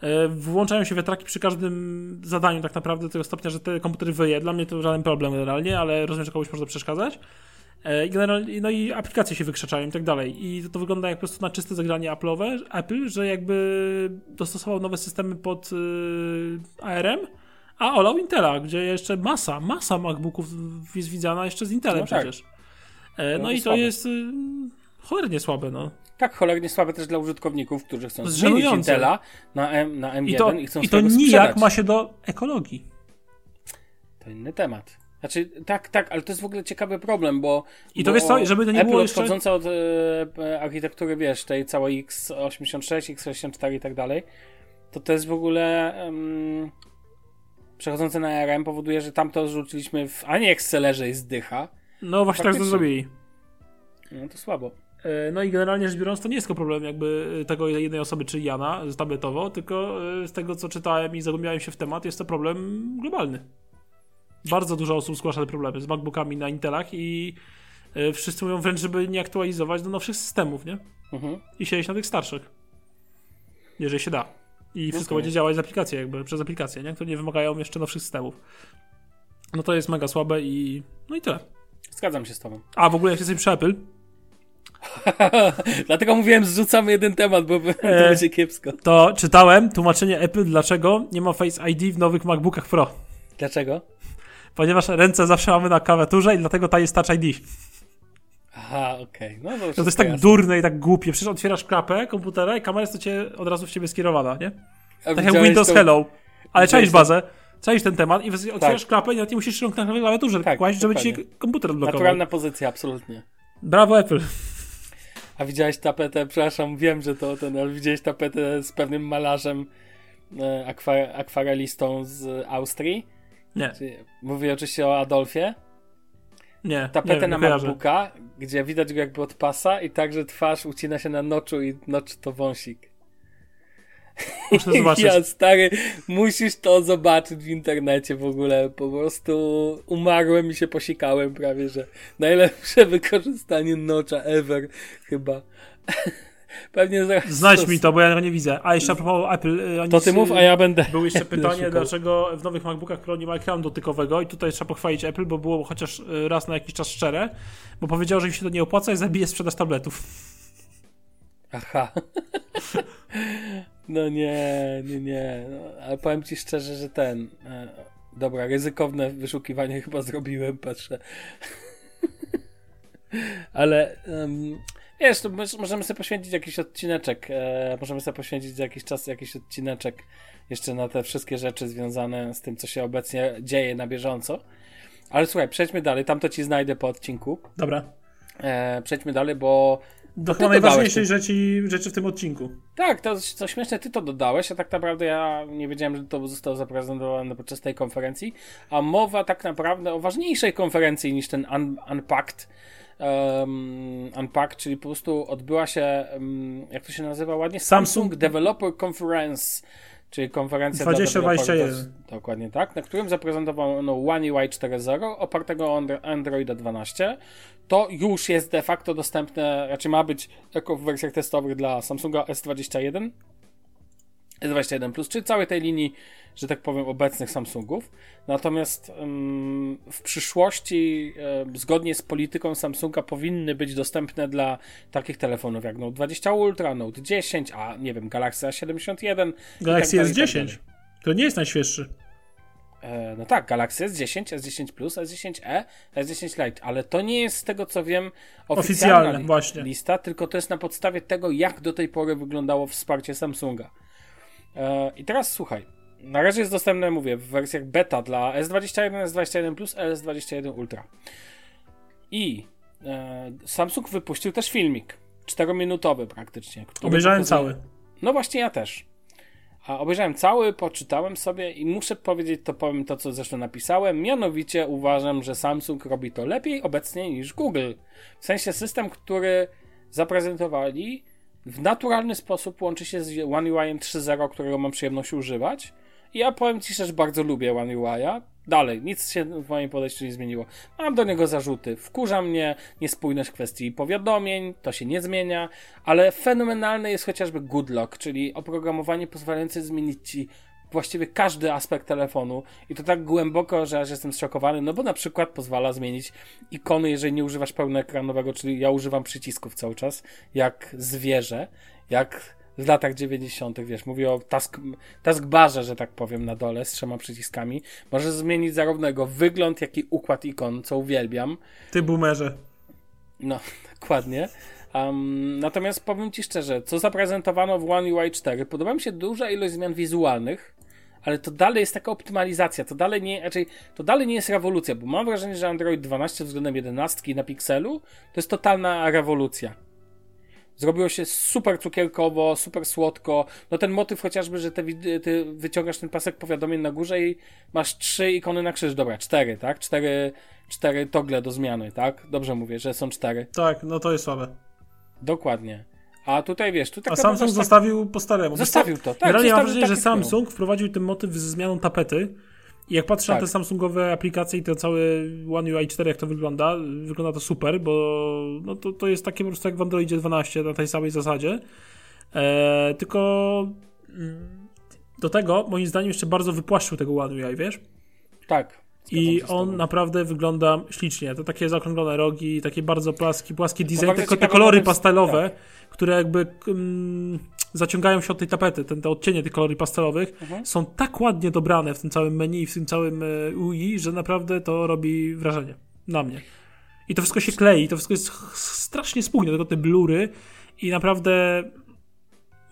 E, włączają się wiatraki przy każdym zadaniu tak naprawdę do tego stopnia, że te komputery wyje. Dla mnie to żaden problem generalnie, ale rozumiem, że komuś może przeszkadzać. E, generalnie, no i aplikacje się wykrzaczają i tak dalej. I to, to wygląda jak po prostu na czyste zagranie Apple'owe, Apple, że jakby dostosował nowe systemy pod yy, ARM, a olał Intela, gdzie jeszcze masa, masa MacBooków jest widziana jeszcze z Intelem no tak. przecież. E, no, no i to słabe. jest y, cholernie słabe, no. Tak, cholernie słabe też dla użytkowników, którzy chcą zmienić Intela na, M, na M1 i, to, i chcą I to nijak ma się do ekologii. To inny temat. Znaczy, tak, tak, ale to jest w ogóle ciekawy problem, bo. I to wiesz co, żeby to nie Apple było jeszcze... odchodzące od e, architektury, wiesz, tej całej x86, x64 i tak dalej, to to jest w ogóle. Um, przechodzące na ARM powoduje, że tam to rzuciliśmy w ani Excelerze i zdycha. No właśnie tak to zrobili. No to słabo. E, no i generalnie rzecz biorąc, to nie jest tylko problem jakby tego jednej osoby, czy Jana, tabletowo, tylko e, z tego, co czytałem i zagłębiałem się w temat, jest to problem globalny. Bardzo dużo osób zgłasza te problemy z MacBookami na Intelach i e, wszyscy mówią wręcz, żeby nie aktualizować do nowszych systemów, nie? Mhm. I siedzieć na tych starszych. Jeżeli się da. I wszystko okay. będzie działać z aplikacji, jakby przez aplikację, nie? Które nie wymagają jeszcze nowszych systemów. No to jest mega słabe i. No i tyle. Zgadzam się z Tobą. A w ogóle, jak jesteś przy Apple. *laughs* Dlatego mówiłem, zrzucamy jeden temat, bo to e, będzie kiepsko. To czytałem tłumaczenie Apple, dlaczego nie ma Face ID w nowych MacBookach Pro. Dlaczego? Ponieważ ręce zawsze mamy na klawiaturze i dlatego ta jest Touch ID. Aha, okej. Okay. No, to, to jest tak jasne. durne i tak głupie. Przecież otwierasz klapę komputera i kamera jest do ciebie, od razu w ciebie skierowana, nie? A tak jak Windows to... Hello. Ale czaisz bazę, czaisz ten temat i otwierasz tak. klapę i nawet nie musisz rąk na klawiaturze tak, kłaść, żeby ci komputer odblokował. Naturalna pozycja, absolutnie. Brawo Apple. A widziałeś tapetę, przepraszam, wiem, że to ten, ale widziałeś tapetę z pewnym malarzem, e, akwarelistą z Austrii? Nie. Mówię oczywiście o Adolfie. Nie. Tapetę nie, na MacBooka, gdzie widać go jakby od pasa i także twarz ucina się na noczu i nocz to wąsik. Muszę *laughs* zobaczyć. Ja, stary, musisz to zobaczyć w internecie w ogóle. Po prostu umarłem i się posikałem prawie, że najlepsze wykorzystanie nocza ever chyba. *laughs* Pewnie. Znajdź mi to, bo ja tego nie widzę. A jeszcze a propos Apple. Y, to ty mów, a ja będę. Było *laughs* jeszcze pytanie, dlaczego w nowych MacBookach Pro nie ma ekranu dotykowego i tutaj trzeba pochwalić Apple, bo było chociaż y, raz na jakiś czas szczere, bo powiedział, że im się to nie opłaca i zabije sprzedaż tabletów. Aha. No nie, nie, nie. No, ale powiem ci szczerze, że ten. E, dobra, ryzykowne wyszukiwanie chyba zrobiłem, patrzę. *laughs* ale. Um, Wiesz, to możemy sobie poświęcić jakiś odcineczek. E, możemy sobie poświęcić za jakiś czas jakiś odcineczek jeszcze na te wszystkie rzeczy związane z tym, co się obecnie dzieje na bieżąco. Ale słuchaj, przejdźmy dalej. Tam to ci znajdę po odcinku. Dobra. E, przejdźmy dalej, bo. Do chyba najważniejszej rzeczy, rzeczy w tym odcinku. Tak, to co śmieszne, ty to dodałeś, a tak naprawdę ja nie wiedziałem, że to zostało zaprezentowane podczas tej konferencji. A mowa tak naprawdę o ważniejszej konferencji niż ten un Unpacked um, Unpacked, czyli po prostu odbyła się, um, jak to się nazywa ładnie? Samsung, Samsung Developer Conference, czyli konferencja 2021. Dokładnie tak, na którym zaprezentowano One UI 4.0 opartego o Androida 12. To już jest de facto dostępne, raczej ma być jako w wersjach testowych dla Samsunga S21 S21 Plus, czy całej tej linii, że tak powiem, obecnych Samsungów. Natomiast ym, w przyszłości, y, zgodnie z polityką Samsunga, powinny być dostępne dla takich telefonów jak Note 20 Ultra, Note 10, a nie wiem, Galaxy A71. Galaxy tak S10. Tak to nie jest najświeższy. E, no tak, Galaxy S10, S10 Plus, S10e, S10 Lite, ale to nie jest z tego co wiem oficjalna właśnie. lista, tylko to jest na podstawie tego, jak do tej pory wyglądało wsparcie Samsunga. E, I teraz słuchaj. Na razie jest dostępne, mówię, w wersjach beta dla S21, S21 Plus, S21 Ultra. I e, Samsung wypuścił też filmik. 4-minutowy praktycznie. Obejrzałem cały. No właśnie ja też. A obejrzałem cały, poczytałem sobie i muszę powiedzieć, to powiem to, co zresztą napisałem. Mianowicie uważam, że Samsung robi to lepiej obecnie niż Google. W sensie system, który zaprezentowali, w naturalny sposób łączy się z One UI 3.0, którego mam przyjemność używać. Ja powiem Ci że bardzo lubię One UI'a. Dalej, nic się w moim podejściu nie zmieniło. Mam do niego zarzuty. Wkurza mnie niespójność kwestii powiadomień, to się nie zmienia, ale fenomenalne jest chociażby Goodlock, czyli oprogramowanie pozwalające zmienić Ci właściwie każdy aspekt telefonu i to tak głęboko, że aż jestem zszokowany, no bo na przykład pozwala zmienić ikony, jeżeli nie używasz pełnoekranowego, czyli ja używam przycisków cały czas, jak zwierzę, jak w latach 90., wiesz, mówię o task, taskbarze, że tak powiem, na dole z trzema przyciskami. Możesz zmienić zarówno jego wygląd, jak i układ ikon, co uwielbiam. Ty boomerze. No, *laughs* dokładnie. Um, natomiast powiem Ci szczerze, co zaprezentowano w One UI 4, podoba mi się duża ilość zmian wizualnych, ale to dalej jest taka optymalizacja, to dalej nie, raczej, to dalej nie jest rewolucja, bo mam wrażenie, że Android 12 względem 11 na pikselu to jest totalna rewolucja. Zrobiło się super cukierkowo, super słodko. No ten motyw chociażby, że te, ty wyciągasz ten pasek powiadomień na górze i masz trzy ikony na krzyż. Dobra, cztery, tak? Cztery, cztery togle do zmiany, tak? Dobrze mówię, że są cztery. Tak, no to jest słabe. Dokładnie. A tutaj wiesz, tu A Samsung tak... zostawił po staremu. Zostawił to, tak. Generalnie mam wrażenie, że Samsung wprowadził ten motyw ze zmianą tapety. I jak patrzę tak. na te Samsungowe aplikacje i to cały One UI 4, jak to wygląda, wygląda to super, bo no to, to jest takie po prostu jak w Androidzie 12 na tej samej zasadzie. E, tylko mm, do tego, moim zdaniem, jeszcze bardzo wypłaszczył tego One UI, wiesz? Tak. I on naprawdę wygląda ślicznie. To takie zaokrąglone rogi, takie bardzo płaski, płaski design, tylko te kolory pastelowe, tak. które jakby mm, zaciągają się od tej tapety, ten, te odcienie tych kolory pastelowych mhm. są tak ładnie dobrane w tym całym menu, w tym całym e, UI, że naprawdę to robi wrażenie. Na mnie. I to wszystko się klei, to wszystko jest strasznie spójne, tylko te blury i naprawdę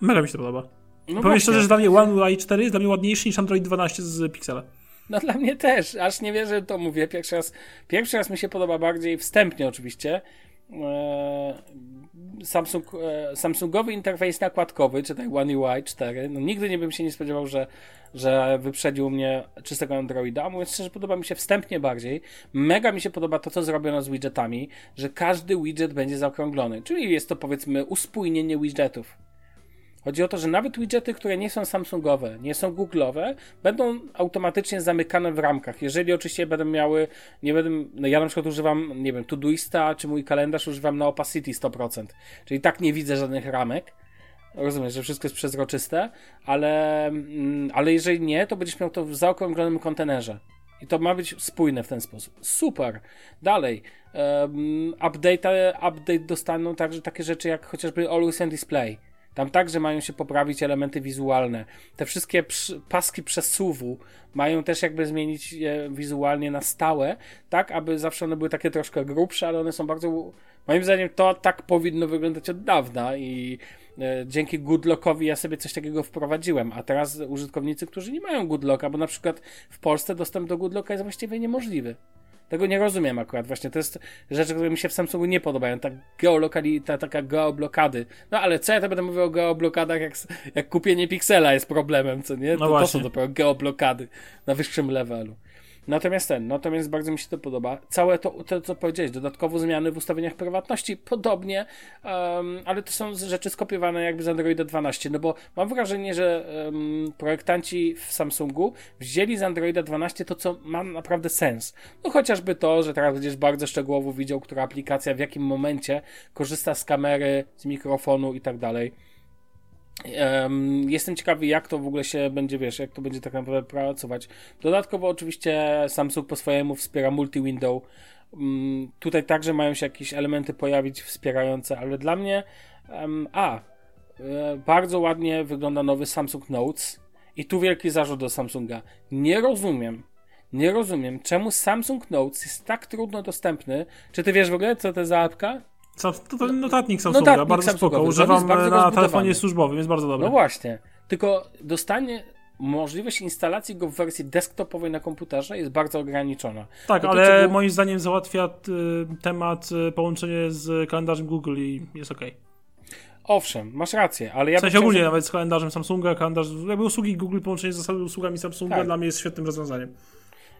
mega mi się to podoba. No Powiem szczerze, że dla mnie One UI 4 jest dla mnie ładniejszy niż Android 12 z Pixela. No dla mnie też, aż nie wierzę, to mówię. Pierwszy raz, pierwszy raz mi się podoba bardziej, wstępnie oczywiście, e, Samsung, e, Samsungowy interfejs nakładkowy, czytaj One UI 4. No nigdy nie bym się nie spodziewał, że, że wyprzedził mnie czystego Androida. Mówiąc szczerze, podoba mi się wstępnie bardziej. Mega mi się podoba to, co zrobiono z widgetami, że każdy widget będzie zaokrąglony. Czyli jest to powiedzmy uspójnienie widgetów. Chodzi o to, że nawet widgety, które nie są Samsungowe, nie są Google'owe, będą automatycznie zamykane w ramkach. Jeżeli oczywiście będą miały, nie będę, no ja na przykład używam, nie wiem, Todoista, czy mój kalendarz używam na opacity 100%, czyli tak nie widzę żadnych ramek. Rozumiem, że wszystko jest przezroczyste, ale, mm, ale jeżeli nie, to będziesz miał to w zaokrąglonym kontenerze. I to ma być spójne w ten sposób. Super. Dalej. Um, update, update dostaną także takie rzeczy jak chociażby Always on Display tam także mają się poprawić elementy wizualne. Te wszystkie paski przesuwu mają też jakby zmienić je wizualnie na stałe, tak aby zawsze one były takie troszkę grubsze, ale one są bardzo. Moim zdaniem to tak powinno wyglądać od dawna i e, dzięki Goodlockowi ja sobie coś takiego wprowadziłem, a teraz użytkownicy, którzy nie mają Goodlocka, bo na przykład w Polsce dostęp do Goodlocka jest właściwie niemożliwy. Tego nie rozumiem akurat. Właśnie to jest rzeczy, które mi się w Samsungu nie podobają. Ta geolokali, ta taka geoblokady. No ale co ja to będę mówił o geoblokadach, jak, jak kupienie piksela jest problemem, co nie? No to, to są dopiero geoblokady na wyższym levelu. Natomiast ten, natomiast bardzo mi się to podoba. Całe to, to co powiedziałeś, dodatkowo zmiany w ustawieniach prywatności, podobnie, um, ale to są rzeczy skopiowane jakby z Androida 12, no bo mam wrażenie, że um, projektanci w Samsungu wzięli z Androida 12 to, co ma naprawdę sens. No chociażby to, że teraz będziesz bardzo szczegółowo widział, która aplikacja w jakim momencie korzysta z kamery, z mikrofonu i tak dalej jestem ciekawy, jak to w ogóle się będzie, wiesz, jak to będzie tak naprawdę pracować. Dodatkowo, oczywiście, Samsung po swojemu wspiera multi-window. Um, tutaj także mają się jakieś elementy pojawić wspierające, ale dla mnie, a, e, bardzo ładnie wygląda nowy Samsung Notes. I tu wielki zarzut do Samsunga. Nie rozumiem, nie rozumiem, czemu Samsung Notes jest tak trudno dostępny. Czy ty wiesz w ogóle, co to za apka? To, to notatnik Samsunga, notatnik bardzo spoko. Używam na telefonie służbowym, jest bardzo dobry. No właśnie, tylko dostanie możliwość instalacji go w wersji desktopowej na komputerze jest bardzo ograniczona. Tak, ale było... moim zdaniem załatwia y, temat y, połączenie z kalendarzem Google i jest ok. Owszem, masz rację, ale ja W sensie ogólnie, nawet z kalendarzem Samsunga, kalendarz, jakby usługi Google, połączenie z usługami Samsunga tak. dla mnie jest świetnym rozwiązaniem.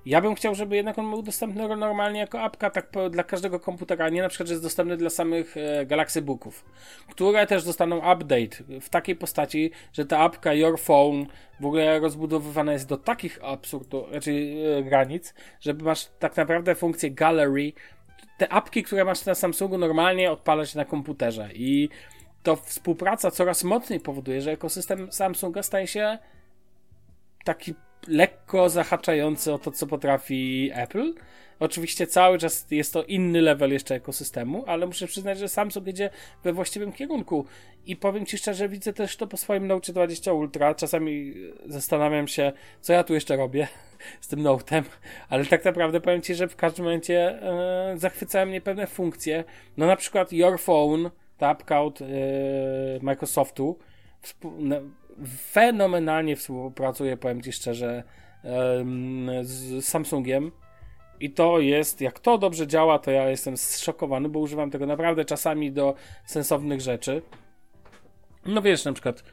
Ja bym chciał, żeby jednak on był dostępny normalnie jako apka tak dla każdego komputera, a nie na przykład, że jest dostępny dla samych e, Galaxy Booków, które też dostaną update w takiej postaci, że ta apka Your Phone w ogóle rozbudowywana jest do takich absurdów, raczej e, granic, żeby masz tak naprawdę funkcję Gallery, te apki, które masz na Samsungu normalnie odpalać na komputerze i to współpraca coraz mocniej powoduje, że ekosystem Samsunga staje się taki lekko zahaczający o to, co potrafi Apple. Oczywiście cały czas jest to inny level jeszcze ekosystemu, ale muszę przyznać, że Samsung idzie we właściwym kierunku. I powiem Ci szczerze, widzę też to po swoim Note 20 Ultra. Czasami zastanawiam się, co ja tu jeszcze robię *laughs* z tym Note'em, ale tak naprawdę powiem Ci, że w każdym momencie e, zachwycają mnie pewne funkcje. No na przykład Your Phone, tapcode e, Microsoftu, fenomenalnie współpracuje, powiem Ci szczerze, z Samsungiem. I to jest, jak to dobrze działa, to ja jestem zszokowany, bo używam tego naprawdę czasami do sensownych rzeczy. No wiesz, na przykład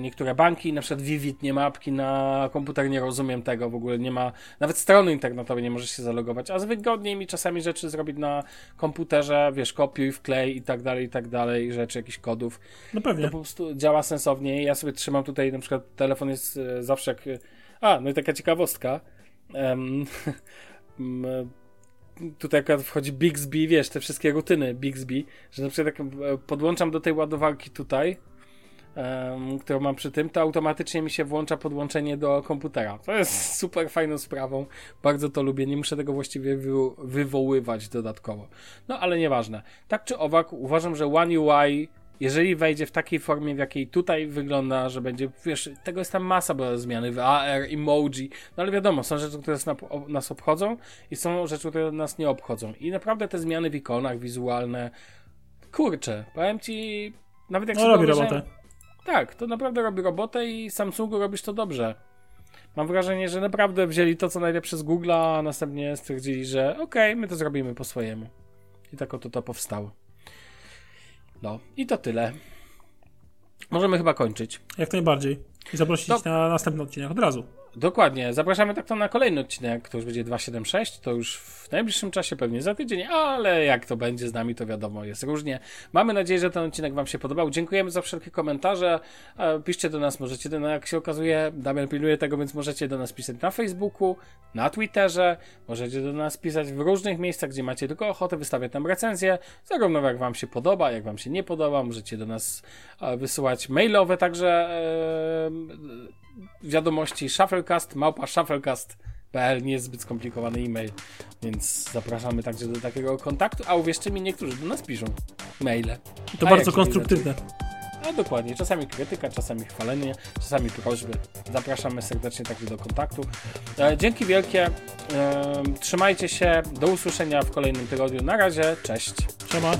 niektóre banki, na przykład Vivid nie ma apki na komputer, nie rozumiem tego, w ogóle nie ma, nawet strony internetowej nie możesz się zalogować, a wygodniej mi czasami rzeczy zrobić na komputerze, wiesz, kopiuj, wklej i tak dalej, i tak dalej, rzeczy, jakichś kodów. No pewnie. To po prostu działa sensownie. Ja sobie trzymam tutaj, na przykład telefon jest e, zawsze jak... A, no i taka ciekawostka. Um, *laughs* tutaj akurat wchodzi Bixby, wiesz, te wszystkie rutyny Bixby, że na przykład jak e, podłączam do tej ładowarki tutaj, um, którą mam przy tym, to automatycznie mi się włącza podłączenie do komputera. To jest *laughs* super fajną sprawą. Bardzo to lubię. Nie muszę tego właściwie wy wywoływać dodatkowo. No ale nieważne. Tak czy owak, uważam, że One UI jeżeli wejdzie w takiej formie, w jakiej tutaj wygląda, że będzie, wiesz, tego jest tam masa bo zmiany w AR, emoji, no ale wiadomo, są rzeczy, które nas obchodzą i są rzeczy, które nas nie obchodzą. I naprawdę te zmiany w ikonach wizualne, kurczę, powiem ci, nawet jak no, robi robotę. Tak, to naprawdę robi robotę i Samsungu robisz to dobrze. Mam wrażenie, że naprawdę wzięli to, co najlepsze z Google'a, a następnie stwierdzili, że okej, okay, my to zrobimy po swojemu. I tak oto to powstało. No, i to tyle. Możemy chyba kończyć. Jak najbardziej. I zaprosić no. na następny odcinek od razu. Dokładnie. Zapraszamy tak to na kolejny odcinek, to już będzie 276, to już w najbliższym czasie, pewnie za tydzień, ale jak to będzie z nami, to wiadomo, jest różnie. Mamy nadzieję, że ten odcinek Wam się podobał. Dziękujemy za wszelkie komentarze. E, piszcie do nas, możecie, do, no jak się okazuje, Damian pilnuje tego, więc możecie do nas pisać na Facebooku, na Twitterze, możecie do nas pisać w różnych miejscach, gdzie macie tylko ochotę wystawiać tam recenzję, zarówno jak Wam się podoba, jak Wam się nie podoba, możecie do nas e, wysyłać mailowe także wiadomości shufflecast, małpa shufflecast.pl, nie jest zbyt skomplikowany e-mail, więc zapraszamy także do takiego kontaktu, a uwierzcie mi, niektórzy do nas piszą maile. To a bardzo konstruktywne. A dokładnie, czasami krytyka, czasami chwalenie, czasami prośby. Zapraszamy serdecznie także do kontaktu. E, dzięki wielkie, e, trzymajcie się, do usłyszenia w kolejnym tygodniu. Na razie, cześć. Siema.